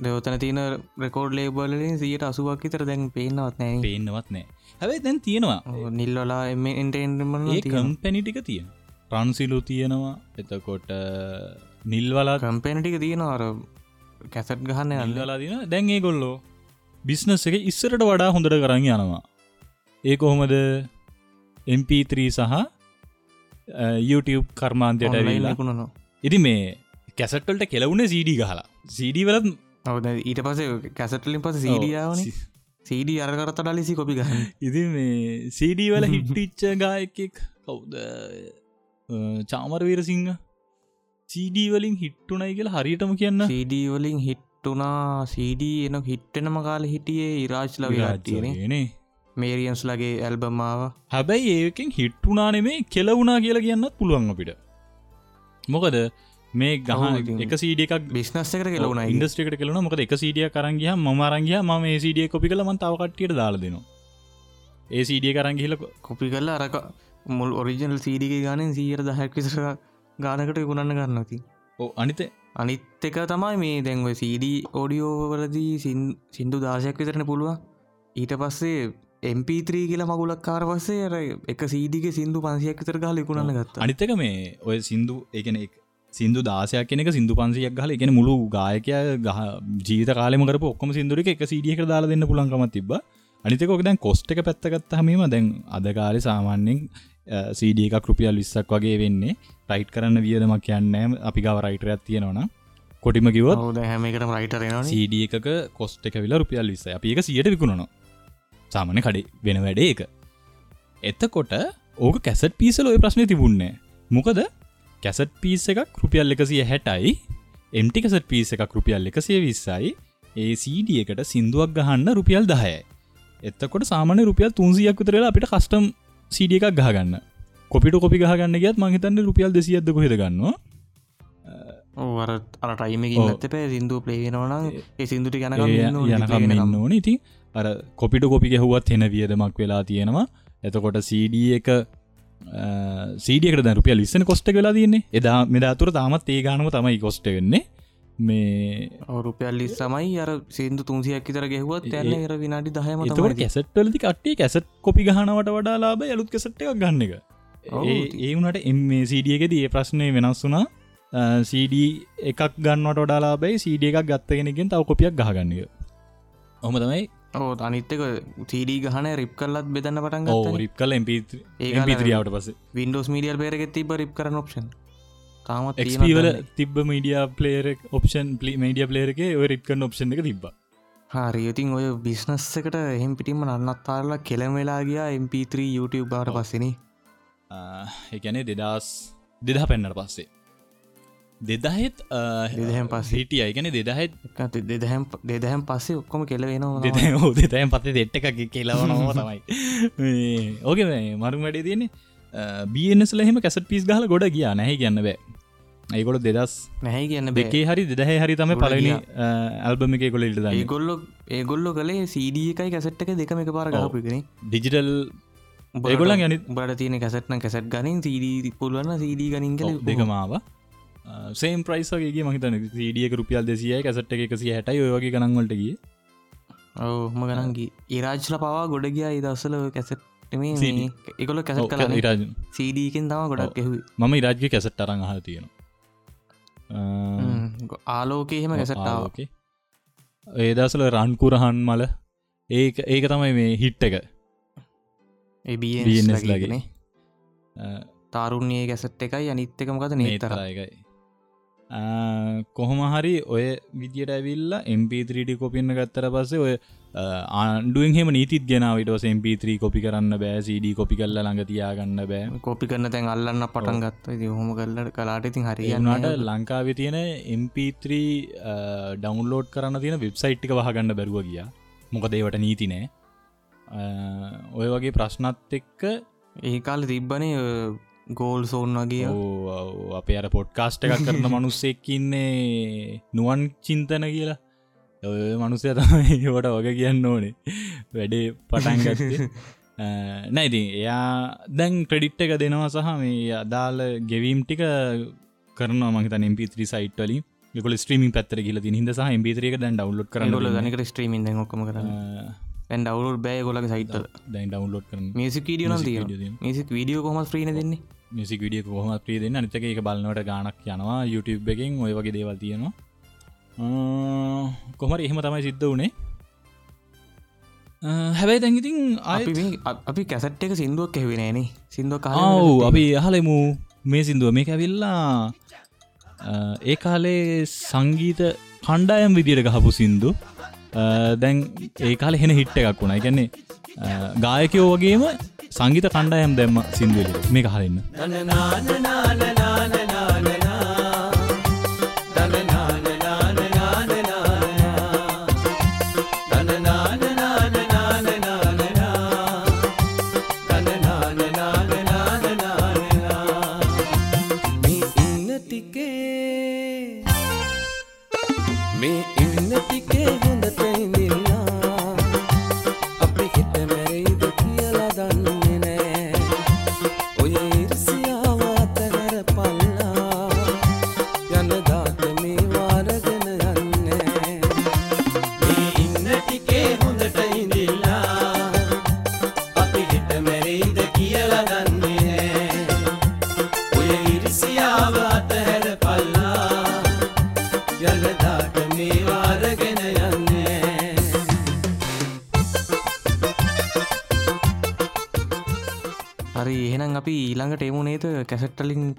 දෙවතන තියන රෙකෝඩ් ලේබලින් සියට අසුවක් විතර දැන් පේනවත් නෑ. පේන්නවත් නෑ හැබයි දැන් තියෙනවා. නිල්වලා එම එන්ටෙන්ටමන ඒ කම්පැනිටික තියෙන රන්සිලු තියෙනවා. එතකොට නිල්වලා කම්පේනටික තියෙන අර කැසට් ගහන්න අල්ල අල්ලලා දින. ඒ ගොල්ලෝ බිස්නස් එක ඉස්සරට වඩා හොඳට කරන්න යනවා. ඒ කොහොමද? MP3 සහ YouTube කර්මාන්තයට ඇවිල්ලා. කුණනවා ඉති මේ කැසට්වල්ට කෙලවුණ සඩ ගහලා. සඩ වලත් ඔවද ඊට පස කැසටලින් පස සීඩියාවන සීඩ අරකරත ඩලිසි කොපි ගහන්න. ඉති මේ සඩ වල හිට්ටිච්ච ගායකෙක් කවුද? චාමරවීර සිංහ සඩ වලින් හිට්ටුනයි කියලා හරියටම කියන්න. සීඩ වලින් හිට්ටුනා සීඩ එන හිට්ටනම කාල හිටියේ ඉරාජ්ල විරාට්ටියන නේ. මේරියන්ස් ලගේ ඇල්බමාව හැබැයි ඒකෙන් හිට්ටුනානෙමේ කෙලවුනා කියලා කියන්නත් පුළුවන් අපිට. මොකද මේ ගහ. එක සීඩ එකක් බිස්නස් එකට කෙලවුණ ඉන්ඩස්ට්‍රිකට කෙලන මොක එක සීඩිය කරංගිය මරංගිය ම ඒසිඩිය කොපි කළ මන් තවකට්ටියට දාල දෙනවා. ඒ සීඩිය කරංගිහිල කොපි කල්ල අරක මුල් ඔරිජනල් සීඩික ගානෙන් සීර දහැක් විසර ගානකට ගුණන්න කරන්නති ඕ අනිත අනිත් එක තමයි මේ දැන්ව සීඩ ඕඩියෝ වලදී සින්- සින්දු දාශයක් විතරන පුළුවන්. ඊට පස්සේ MP3 කියලා මගුලක් කාර පස්සේ අර එක සීඩික සිින්දු පන්සියක් විතර ගාල ඉකුණන්න ගත්ත. අනිතක මේ ඔය සින්දු එකන සිදු දාසයක් කෙනෙක සිදු පන්සියක් හල එකන මුළු ගායකය ගහ ජීත කාලම කර ඔක්කම සිදුරක එක සිඩියක දාලා දෙන්න පුළන්කම තිබ අනිතකොක දැන් කොස්ට එක පැත්තගත් හමීම දැන් අදකාලි සාමාන්‍යෙන් සීඩිය එකක් රුපියල් විස්සක් වගේ වෙන්නේ. රයිට් කරන්න වියදමක් කියන්නෑ අපි ගව රයිටරයක් තියෙනවන කොටිම කිවත් හවද හැම එකට රයිටරෙනවා සඩ එකක කොස්ට එක විලා රුපියල් විස්ස අපි එක සියට විකුණනවා. සාමන කඩේ වෙන වැඩේ එක එතකොට ඕක කැසට් පීසල ඔය ප්‍රශ්නය තිබුන්නේ මොකද කැසට් පිස් එකක් රුපියල් එකසිය හැටයි එම්ටි කසට පිස් එකක් රුපියල් එකසිය විස්සයි ඒ සඩ එකට සිින්දුවක් ගහන්න රුපියල් දහය එත්තකොට සාමන රුපියල් තුන්සියක් විතරලා අපිට කස්ටම් සඩ එකක් ගහගන්න. කොපිට කොපි ගහගන්න ගත් මහිතන්න රුපියල් දෙසියද කොහෙද ගන්නවා? ඔව්. ඇත පෑ සිින්දුව ප්ලේගෙනවනම් ඒ සිින්දුට යනකම් ඉන්න ඕන ඉතින් අර කොපිට කොපි ගැහුවත් හෙන වියදමක් වෙලා තියෙනවා. එතකොට සඩ එක සීඩියකට රුපියල් විස්සන කොස්ට වෙලා තියන්නේ. එදා මෙදාතුර තාමත් ඒ ගානම තමයි කොස්ට වෙන්නේ මේ රුපියල් ලිස් සමයි අර සිින්දු තුන්සියක් තර ගැහුවත් යන්න එර විනාඩි දහයම එතකොට කැසට්වලදි කට්ටිය කැසට් කොපි ගහනවට වඩා ලාබ යලුත් කෙසට් එකක් ගන්න එක. ඒ ඒ වනට එම සීඩියගෙද ඒ ප්‍රශ්නය වෙනස් වුනා සඩ එකක් ගන්නට ඩාලාබයි සඩ එකක් ගත්තගෙනගෙන් තව කොපියක් ගහගන්න එක. ඔහම තමයි ඕ අනිත්තක සීඩී ගහන රිප් කල්ලත් බෙදන්න පටන් රිප් කල ඒ MP3ාවට පස වින්ඩෝස් මීඩියල් පේරගෙත් තිබ රිප් කරන ඔප්ෂන් තාමත් එක්වල තිබ මීඩිය පලේර ඔප්ෂන් පලි මඩිය පලේරක ඔය රික්කන්න ඔප්ෂන් එක තිබ හරියතින් ඔය බිස්නස් එකට එහෙම පිටිම නන්නත්තාරලා කෙළම් වෙලා ගියා MP3 YouTube බාට පස්සෙන එකනේ දෙදස් දෙදහ පෙන්න්නට පස්සේ. දෙදහෙත් දෙදහෙන් පස්සේ. හිටිය. අයිගන දෙදහෙත් දෙදහැම් දෙදහැම් පස්සේ ඔක්කොම කෙලවෙනවා දෙතයන් පත්තේ දෙට්ට එකක් කියලවනවා තමයි. ඕක මරු වැඩේ තියන්නේ. බියනස් ලහෙම කැසට පිස් ගහල ගොඩ ගිය. නැහ කියන්න බෑ ඒකොළ දෙදස් නැහැ කියන්න දෙකේ හරි දෙදහ හරි තම පලනි ඇල්බම එක කොල ඉට ඒගොල්ලො ඒගොල්ලො කළේ සීඩ එකයි කැසට් එක දෙකම එක පාර ගහපුගෙන ඩිජිටල් ඒගොල්ලන් යනි බට තියෙන කැසට්න කැසට් ගනින් සීඩ පුළුවන්න සීඩ ගනින් කළ දෙකමාව සේම් ප්‍රයිස්ගේ මහිතන ඩියක රුපියල් දෙසිය කැසට් එක එකසිය හැටයි ඔයගේ ගනන්වලටගේ ඔහම ගනන්ගේ ඒරාජ්ල පවා ගොඩ ගියා ඉදස්සල කැසට්. එකොල කැසට් කල ඉරාජ සීඩීකෙන් තම ගොඩක් මම ඉරාජ්ගේ කැසට් අරං අහ තියෙන ආලෝකයහෙම ගැසටාව ආලෝකේ. ඒ දසල රන්කුරහන් මල. ඒක ඒක තමයි මේ හිට්ට එක. BNS ලගේ. එබනේ තාරුණයේ ගැසට් එකයි අනිත්තකමකද නේතර නේතරයකයි කොහොම හරි ඔය විදියට ඇවිල්ල MP3ටි කොපින්න ගත්තර පස්සේ ඔය ආණ්ඩුවෙන් හෙම නීතිත් ගෙනාවිටස MP3 කොපි කරන්න බෑ CD කොපි කල්ල ළඟ තියාගන්න බෑ. කොපි කරන්න තැන් අල්ලන්න පටන් ගත්ත. හොම කල්ලට කලාට ඉතින් ඒනට හරියන්නට ලංකාව තියෙන MP3 ඩවන්ලෝඩ් කරන්න තියෙන වෙබ්සයිට්ටික වහගන්න බැරුව ගිය. මොකද ඒවට නීතිනෑ ඔය වගේ ප්‍රශ්නත් එක්ක ඒකාල තිබ්බනේ ගෝල් සෝන් වගේ. අපේ අර පොඩ්කාස්ට එකක් කරන මනුස්සෙක්කින්නේ නුවන් චින්තන කියලා ඔය මනුසය තමයි වට වග කියන්න ඕනේ. වැඩේ පටන්ගත්තේ නැයිති එයා දැන් ක්‍රඩිට් එක දෙනවා සහ මේ අදාල ගෙවීම් ටික කරන මහිත MP3 සයිට් වලින්. ෙකොල ස්ත්‍රීමින් පත්තර කියල හිද සහ MP3 එක දැන් ඩවලෝඩ් කරන්න ගොල දනික ස්ට්‍රීමින් ඔක්කම කරන්න. ඇන් ඩවලෝඩ් බෑ ගොලක සයිට් දැන් ඩවලෝඩ් කරන මියසික් වීඩියෝ තිය මිසික් වීඩියෝ කොම ්‍රීන දෙන්නේ? මිසික් විඩිය කොහම ප්‍රී දෙන්න? අනිතක එක බලන්නට ගානක් යනවා YouTube එකෙන් ඔය වගේ දේවල් තියෙනවා කොමර එහෙම තමයි සිද්ධ වනේ. හැබැයි දැඟඉතින් අපි කැසට් එක සිින්දුවක් ඇවෙනෑනේ සිින්දුව ආව් අපි අහලෙමු මේ සිින්දුව මේ ඇවිල්ලා ඒ කාලේ සංගීත කණ්ඩායම් විදියට ගහපු සින්දු. දැන් ඒ කාල හෙන හිට්ට එකක් වුණා. ගැන්නේ ගායකයෝ වගේම සංගීත කණ්ඩායම් දැම්ම සිින්දුවල මේ කහලන්න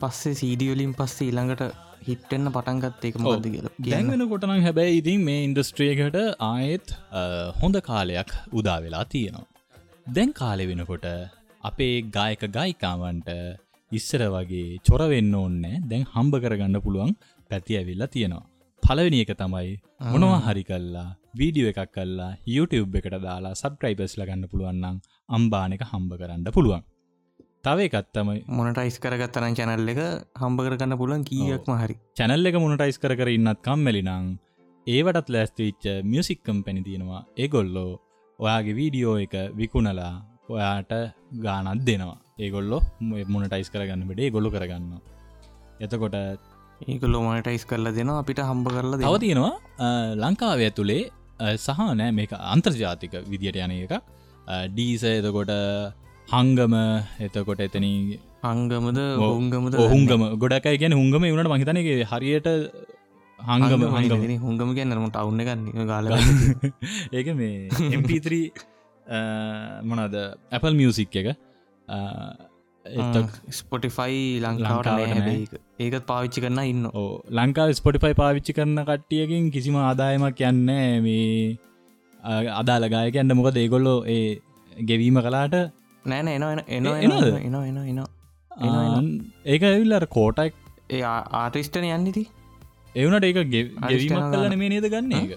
පස්සේ සීඩියෝලින් පස්සේ ඊළඟට හිට්ටෙන්න්න පටන්ගත් එක මොද කියල දැන් වෙන කොටනම් හැබැයි ඉතින් මේ ඉන්ඩස්ට්‍රියකට ආයෙත් හොඳ කාලයක් උදා වෙලා තියෙනවා. දැන් කාලෙ වෙනකොට අපේ ගායක ගයිකාවන්ට ඉස්සර වගේ චොරවෙන්න ඕන්නෑ දැන් හම්බ කරගන්න පුළුවන් පැති ඇවිල්ලා තියෙනවා. පලවෙනි එක තමයි මොනවා හරි කල්ලා වීඩියෝ එකක් කල්ලා YouTube එකට දාලා සබ්ක්‍රයිබස් ලගන්න පුළුවන්නම් අම්බානක හම්බ කරන්න පුළුවන්. තව එකත් තමයි මොනටයිස් කරගත්තනම් චැනල් එක හම්බ කරගන්න පුලන් කීයක්ම හරි. චැනල් එක මොනටයිස් කර ඉන්නත් කම්මැලිනං ඒවටත් ලෑස්තිච්ච මියසික්කම් පැණි තියෙනවා ඒගොල්ලෝ. ඔයාගේ වීඩියෝ එක විකුණලා ඔයාට ගානත් දෙනවා. ඒගොල්ලො මොනටයිස් කරගන්න බෙඩේ ගොල්ලො කරගන්න එතකොට ඒකලෝ මොනටයිස් කරලා දෙනවා අපිට හම්බ කරලා තව තියෙනවා අ, ලංකාව ඇතුළේ අ, සහ නෑ මේක අන්තර්ජාතික විදියට යන එක ඩීස එතකොට හංගම එතකොට එතන අංගමද ඔහුංගමද ඔහුන්ගම ගොඩකයි ගැන හුන්ගම වුණට මහිතනගේ හරියට හංගම හංගම හුංගම. කියන්නරමට අවුන්න ගන්න ගාල ඒක මේ MP3 මොනද Apple මියසික් එක. ස්පොටිෆයි ලංකාවට. ඒකත් පාවිච්චි කරන්න ඉන්න ඕ ලංකාව ස්පොටිෆයි පාවිච්චි කරන කට්ටියකින් කිසිම ආදායමක් යන්න මේ අ, අදාළ ගායකයන්න මොකද ඒගොල්ලෝ ඒ ගෙවීම කලාට නෑන එන එන එන එන? එන එන ඒක ඇවිල්ලර කෝටක් ඒ ආටිස්ටන යන්නති එවනට ඒක ගෙවීමක් කලන. මේ නේද ගන්න එක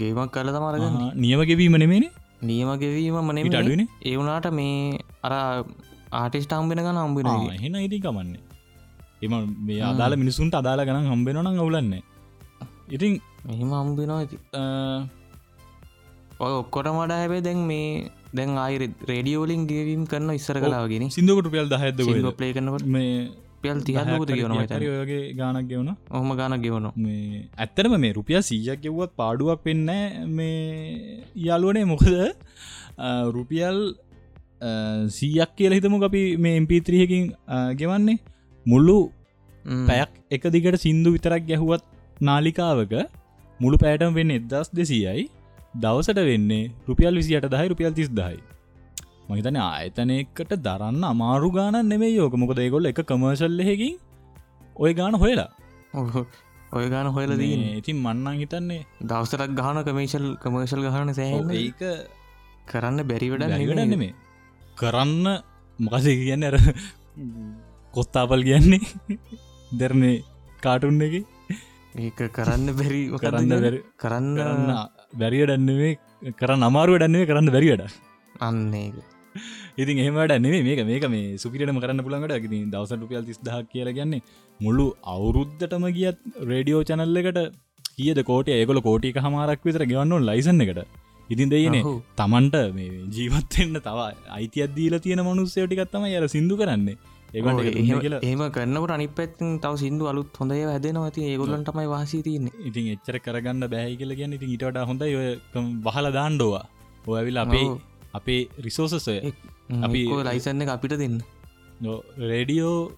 ගේමක් කල තමරගන්න නියම ගෙවීම නෙමේනේ නියම ගෙවීම ඊට මනෙම අඩුවනේ ඒ වුනාට මේ අර ආටිස්ට හම්බෙන ගන්න හම්බෙන එහෙන ඉති කමන්නේ. එම මේ අදාල මිනිසුන්ට අදාල ගනම් හම්බෙනනම් අවුලන්නේ ඉතින් මෙහිම හම්බෙනවා ඇති ඔය ඔක්කොට මඩ හැබේ දැන් මේ දැන් ආයි රේඩියෝලින් ගේවීම් කරන්න ඉස්සර කලාවගෙන සිින්දුකට පියල් දහඇද ප්ලේ කනට මේ කියනවා හරි ඔයගේ ගානක් ගෙවන ඔහම ගාන ගෙවනවා මේ ඇත්තරම මේ රුපිය සීජක් ගෙව්වත් පාඩුවක් වෙන්න මේ යාලුවනේ මොකද? රුපියල් සීයක් කියල හිතමු අපි මේ MP3හකින් ගෙවන්නේ. මුල්ලු. පැයක් එක දිගට සින්දු විතරක් ගැහුවත් නාලිකාවක මුළු පෑටම් වෙන්න එදස් දෙසියයි දවසට වෙන්නේ රුපියල් විසියට දහයි රුපියල් තිස් දහයි මහිතන ආයතනයකට දරන්න අමාරු ගාන නෙමේ යෝක මොකද ඒගොල්ල එක කමර්ශල්ලහකින් ඔය ගාන හොයලා. ඔය ගාන හොයල මේ ඉතින් මන්නන් හිතන්නේ දවසරක් ගහන කමේශල් කමර්ශල් ගහන සෑහන්න. ඒක කරන්න බැරි වැඩ වැඩ නෙමේ කරන්න මොකස කියන්න අර කොස්තාපල් කියන්නේ? දෙරනේ කාටුන්න එක. ඒක කරන්න? බැරි- කරන්න කරන්න බැරිය ඩන්නේ කරන්න අමාරුව ඩන්නේ කරන්න බැරිවට අන්න ඉතින් එහමට නෙේ මේක මේක මේ සුපිටම කරන්න පුළන්ට ඇති දවස රුපියල් තිස් දහ කියල ගන්නේ මුල්ලු අවුරුද්ධටම ගියත් රේඩියෝ චනල්ල එකට කියද කෝට ඒකොල කෝටික හමාරක් විතර ගෙවන්නු ලයිසන්න එකට. ඉතින් දෙයනේ. තමන්ට ජීවත්වෙන්න තව අයිති අදීල තියෙන මනුස්සයටිකත්තම යර සිදු කරන්නේ එහෙම කරන්නට අනි පැත්තින් තව සිින්දු අලුත් හොඳය හැදෙනවා. ඇති ඒගොල්ලන් තමයි වාසී තියන්නේ. ඉතින් එච්චර කරගන්න බැහි කියල ගැන්න ඉතින් ඉටට හොඳ වහල දාණ්ඩෝවා ඔයවිල් අපේ. අපේ රිසෝසසය අපි- ලයිසන්න අපිට දෙන්න. Radio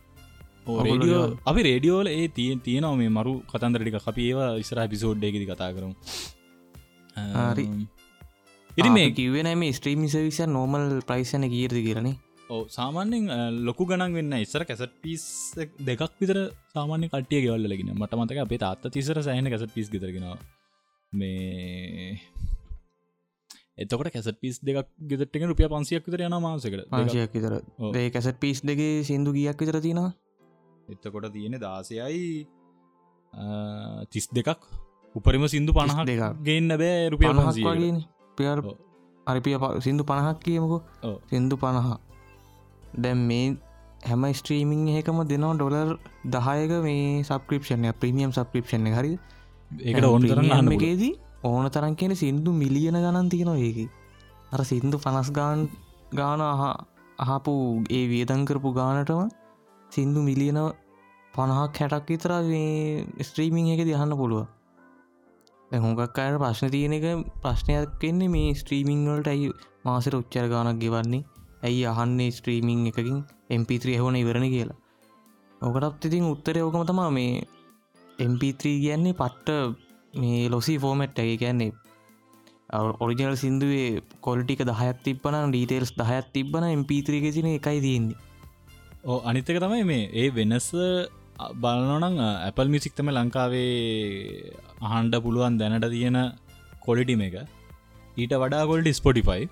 radio. අපි රේඩියෝල ඒ තිය තියෙනව මේ මරු කතන්දරටික අපි ඒවා ඉස්ර පිසෝඩ්ඩයකි කතා කරමු. හරි. ඉරි මේ කිවන මේ ස්ත්‍රීම සවිස නෝමල් ප්‍රයිසන කීරදි කියරන ඕ සාමාන්‍යෙන් ලොකු ගණන් වෙන්න ඉස්සර කැසට පිස් දෙකක් විතර සාමාන්‍ය කටිය ගෙවල්ලගෙන මට මතක අපේ තාත්ත තිසර සෑහන කැසට පිස් ගෙතරගෙනවා මේ එතකට කැසට පිස් දෙක් ගෙතට රුපිය පන්සියක් විතර යන මාසකට පංශයක් විතර. ඒ කැසට පිස් දෙගේ සිින්දු ගියක් විතර තියෙනවා? එතකොට තියෙන දාසයයි තිස් දෙකක්. උපරිම සිින්දු පණහක් දෙකක්. ගේන්න බෑ රුපිය. අරිපිය සිින්දු පණහක් කියමුකු. සිින්දු පණහ දැම් මේ හැම ස්ට්‍රීමිං එකම දෙනවා ඩොලර් දහයක මේ සබක්‍රපෂණය ප්‍රමියම් සබක්‍රපෂණ හරි ඒකට ඕන කරන්න අන්න එකේදී ඕන තරන් කියන සිින්දු මිලියන ගණන් තියෙනවා ඒක. අර සිින්දු පනස් ගාන් ගාන අහ- අහපු ඒ වියදංකරපු ගානටම සිින්දු මිලියන පණහක් හැටක් විතර ස්ත්‍රීමිං එක දිහන්න පුළුව හොඟක් අයට ප්‍රශ්න තියෙන එක ප්‍රශ්නයක් කෙන්නේ මේ ස්ත්‍රීමිං වලට ඇයි මාසර උච්චර ගානක් ගෙවන්නේ ඇයි අහන්නේ ස්ත්‍රීමිං එකකින් MP3 හවන ඉවරණ කියලා. ඕකටත් ඉතින් උත්තර ඕකම තමා මේ MP3 කියන්නේ පට්ට මේ ලොසි ෆෝමට් ඇ කියන්නේ ඔරිජනල් සිින්දුවේ කොල්ටික දහයක් තිබන ඩීතේල්ස් දහයක් තිබන MP3 ගෙසින එකයි තියෙන්නේ. ඕ අනිත්තක තමයි මේ ඒ වෙනස බලනොනං ඇපල් මිසික්තම ලංකාවේ අහන්ඩ පුළුවන් දැනට තියෙන කොලිටිම එක ඊට වඩා කොල්ට ස්පොටිෆයි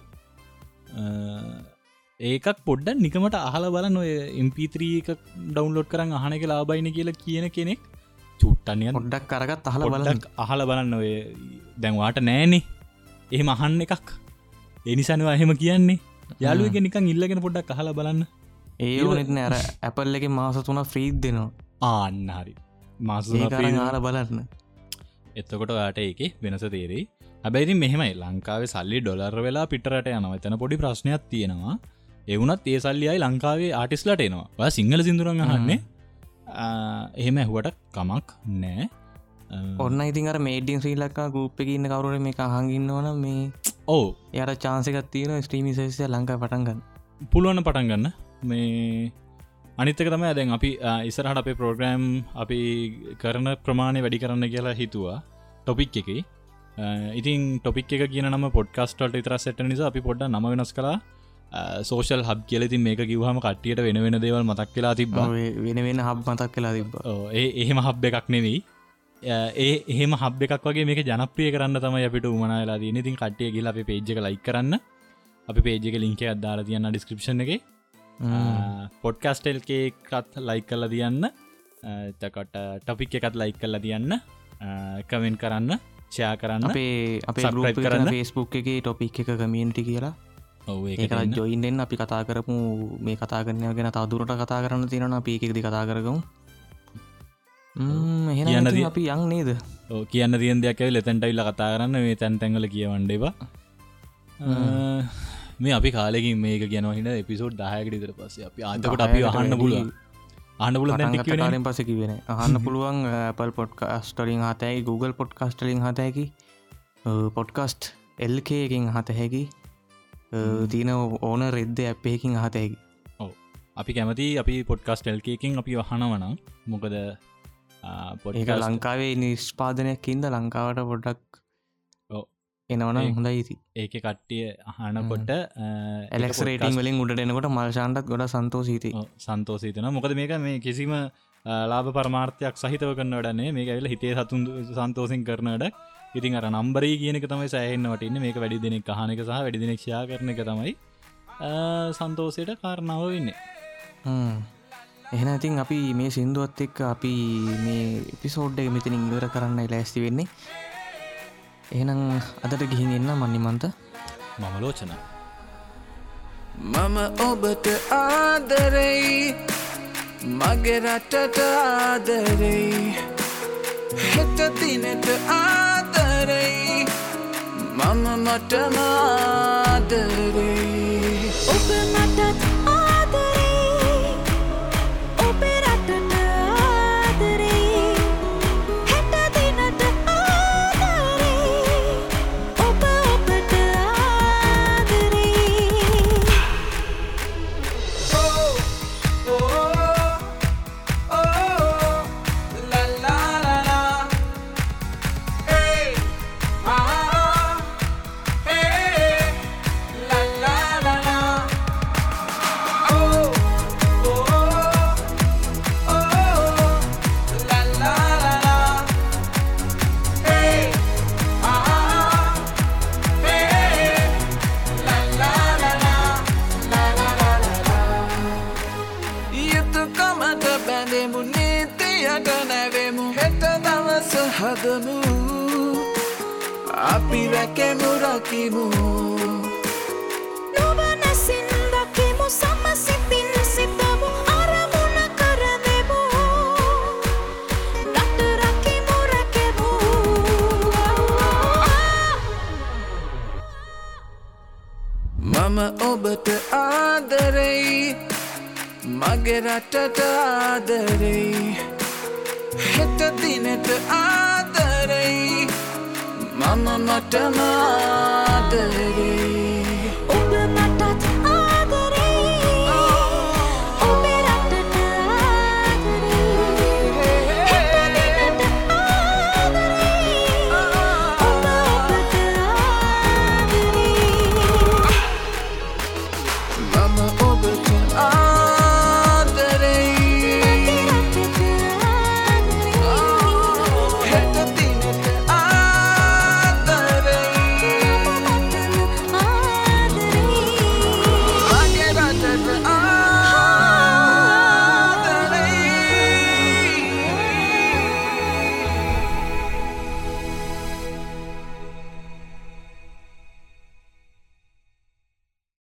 ඒකක් පොඩ්ඩ නිකමට අහල බලන්න ඔය MP3 එක ඩවන්ලෝඩ් කරන්න අහන එක ලාබයින කියලා කියන කෙනෙක් චුට්ටනිය පොඩ්ඩක් කරගත් අහල පොඩ්ඩක් අහල බලන්න ඔය දැන්වාට නෑනේ. එහෙම අහන්න එකක්. එනිසනවා එහෙම කියන්නේ. යාලුවක නිකන් ඉල්ලගෙන පොඩ්ඩක් අහල බලන්න. ඒ ඕනෙත් නෑර ඇපල් එක මාස තුන ෆ්‍රීද් දෙනවා. ආන්න හරි. මාස ආල බලන්න. එත්තකොට යාට ඒක වෙනස තේරෙයි. හැබැයිති මෙහෙමයි. ලංකාවේ සල්ලි ඩොලර් වෙලා පිටරට යනවා. එතන පොඩි ප්‍රශ්නයක් තියෙනවා එවුනත් ඒ සල්ලියයි ලංකාවේ ආටිස්ලට එනවා. ඔය සිංහල සිදුරන් අහන්නේ. එහෙම ඇහුවට කමක් නෑ. ඔන්න ඉතින් අර මේඩින් ශ්‍රී ලක්කා ගුප් එක ඉන්න කවරුට මේ අහගන්නවන මේ ඕ යට චාන්සකත් තියෙන ස්ට්‍රීමි සේෂය ලංකා පටන්ගන්න පුළුවන්න පටන් ගන්න. මේ අනිත්තක තම දැන් අපි ඉස්සරහට අපේ ප්‍රෝග්‍රෑම් අපි කරන ප්‍රමාණය වැඩි කරන්න කියලා හිතුවා. ටොපික් එක. ඉතින් ටොපික් එක කියන නම පොඩ්කාස්ටල්ට ඉතර සට නිසා අපි පොඩ්ඩ නම වෙනස් කලා සෝෂල් හබ් කියලති මේක කිවහම කට්ටියට වෙන වෙන දේවල් මතක් කියලා තිබ වෙන වෙන හබ් මතක් කලා තිබ ඒ එහෙම හබ් එකක් නෙවෙයි. ඒ එහෙම හබ් එකක් වගේ මේක ජනප්‍රිය කරන්න තම අපිට උමනාලා දී ඉතින් කට්ටිය ගිල අප පේජ්ක ලයි කරන්න. අපි පේජක ලින්ක අදාලා තියන්න ඩිස්ක්‍රපෂන් එක. පොඩ්කස්ටල්කේකත් ලයි කල්ල තියන්න. තකොට ටොපික් එකත් ලයි කල්ල තියන්න. කමෙන් කරන්න ෂයා කරන්න. අපේ අපේ. කරන්න. ෆස්බුක් එක ටොපික් එක කමියන්ටි කියලා ඔව ඒක ජොයින්ෙන් අපි කතා කරපු මේ කතා කරනය ගැන තදුරට කතා කරන්න තියෙන අපි එකෙක්දි කතා කරගමු. එහෙන අපි යන් නේද? කියන්න තියන් දෙයක් ලෙතැන්ටයිල්ල කතා කරන්න. මේ තැන් තැන්ගල කියවන්ඩේවා මේ අපි කාලෙකින් මේක ගැන හිට එපිසෝඩ් දායකට ඉතර පස්සේ අපි ආතකට අපි අහන්න පුළුව අන්න පුල කාරෙන් පසකි වෙන අහන්න පුළුවන් පල් පොඩ්කාස්ටලින් හතයි Google පොඩ්කාස්ටලින් හතයකි පොඩ්කස්ට් එල්කයකින් හත හැකි තියන ඕන රෙද්ද ඇප්පයකින් හතයකි අපි කැමති අපි පොඩ්කස් ටෙල්කකින් අපි වහනවනම් මොකද පොඩ ඒක ලංකාවේ නිස්්පාදනයක් ඉන්ද ලංකාවට පොඩ්ඩක්. එනවන හොඳයි ඉති ඒක කට්ටිය අහනකොට එලෙක්ස් රේටිං වලින් උඩට එනකොට මල්ශාන්ටත් ගොඩ සන්තෝසීති සන්තෝසීතන මොකද මේක මේ කිසිම ලාබ පරමාර්ථයක් සහිතව කරන්න වඩන්නේ මේ ඇවිල හිතේ සතුන් සන්තෝසින් කරනට ඉතින් අර නම්බරී කියනක තමයි සෑහෙන්න්නවට ඉන්න මේක වැඩි දෙනෙක් කහනක සහ වැඩි දෙනෙක්ෂයා කරන එක තමයි සන්තෝසයට කාරණාව වෙන්නේ. එහෙන ඉතින් අපි මේ සින්දුවත් එක්ක අපි මේ එපිසෝඩ් එක මෙතින ඉවර කරන්න ලෑස්ති වෙන්නේ. එහෙනම් අදට ගිහින් එන්න මන්නිමන්ත මම ලෝචන. මම ඔබට ආදරෙයි. මගේ රටට ආදරෙයි. හෙට තිනට ආදරෙයි මම මටම හදමු අපි රැකෙමු රකිමු. නොවනසින් දකිමු සමසිතින් සිතමු අරමුණ කරදෙමු. රට රකිමු රැකෙමු. මම ඔබට ආදරෙයි මගේ රටට ආදරෙයි. හෙට දිනට ආදරෙයි මම මටම ආදරේ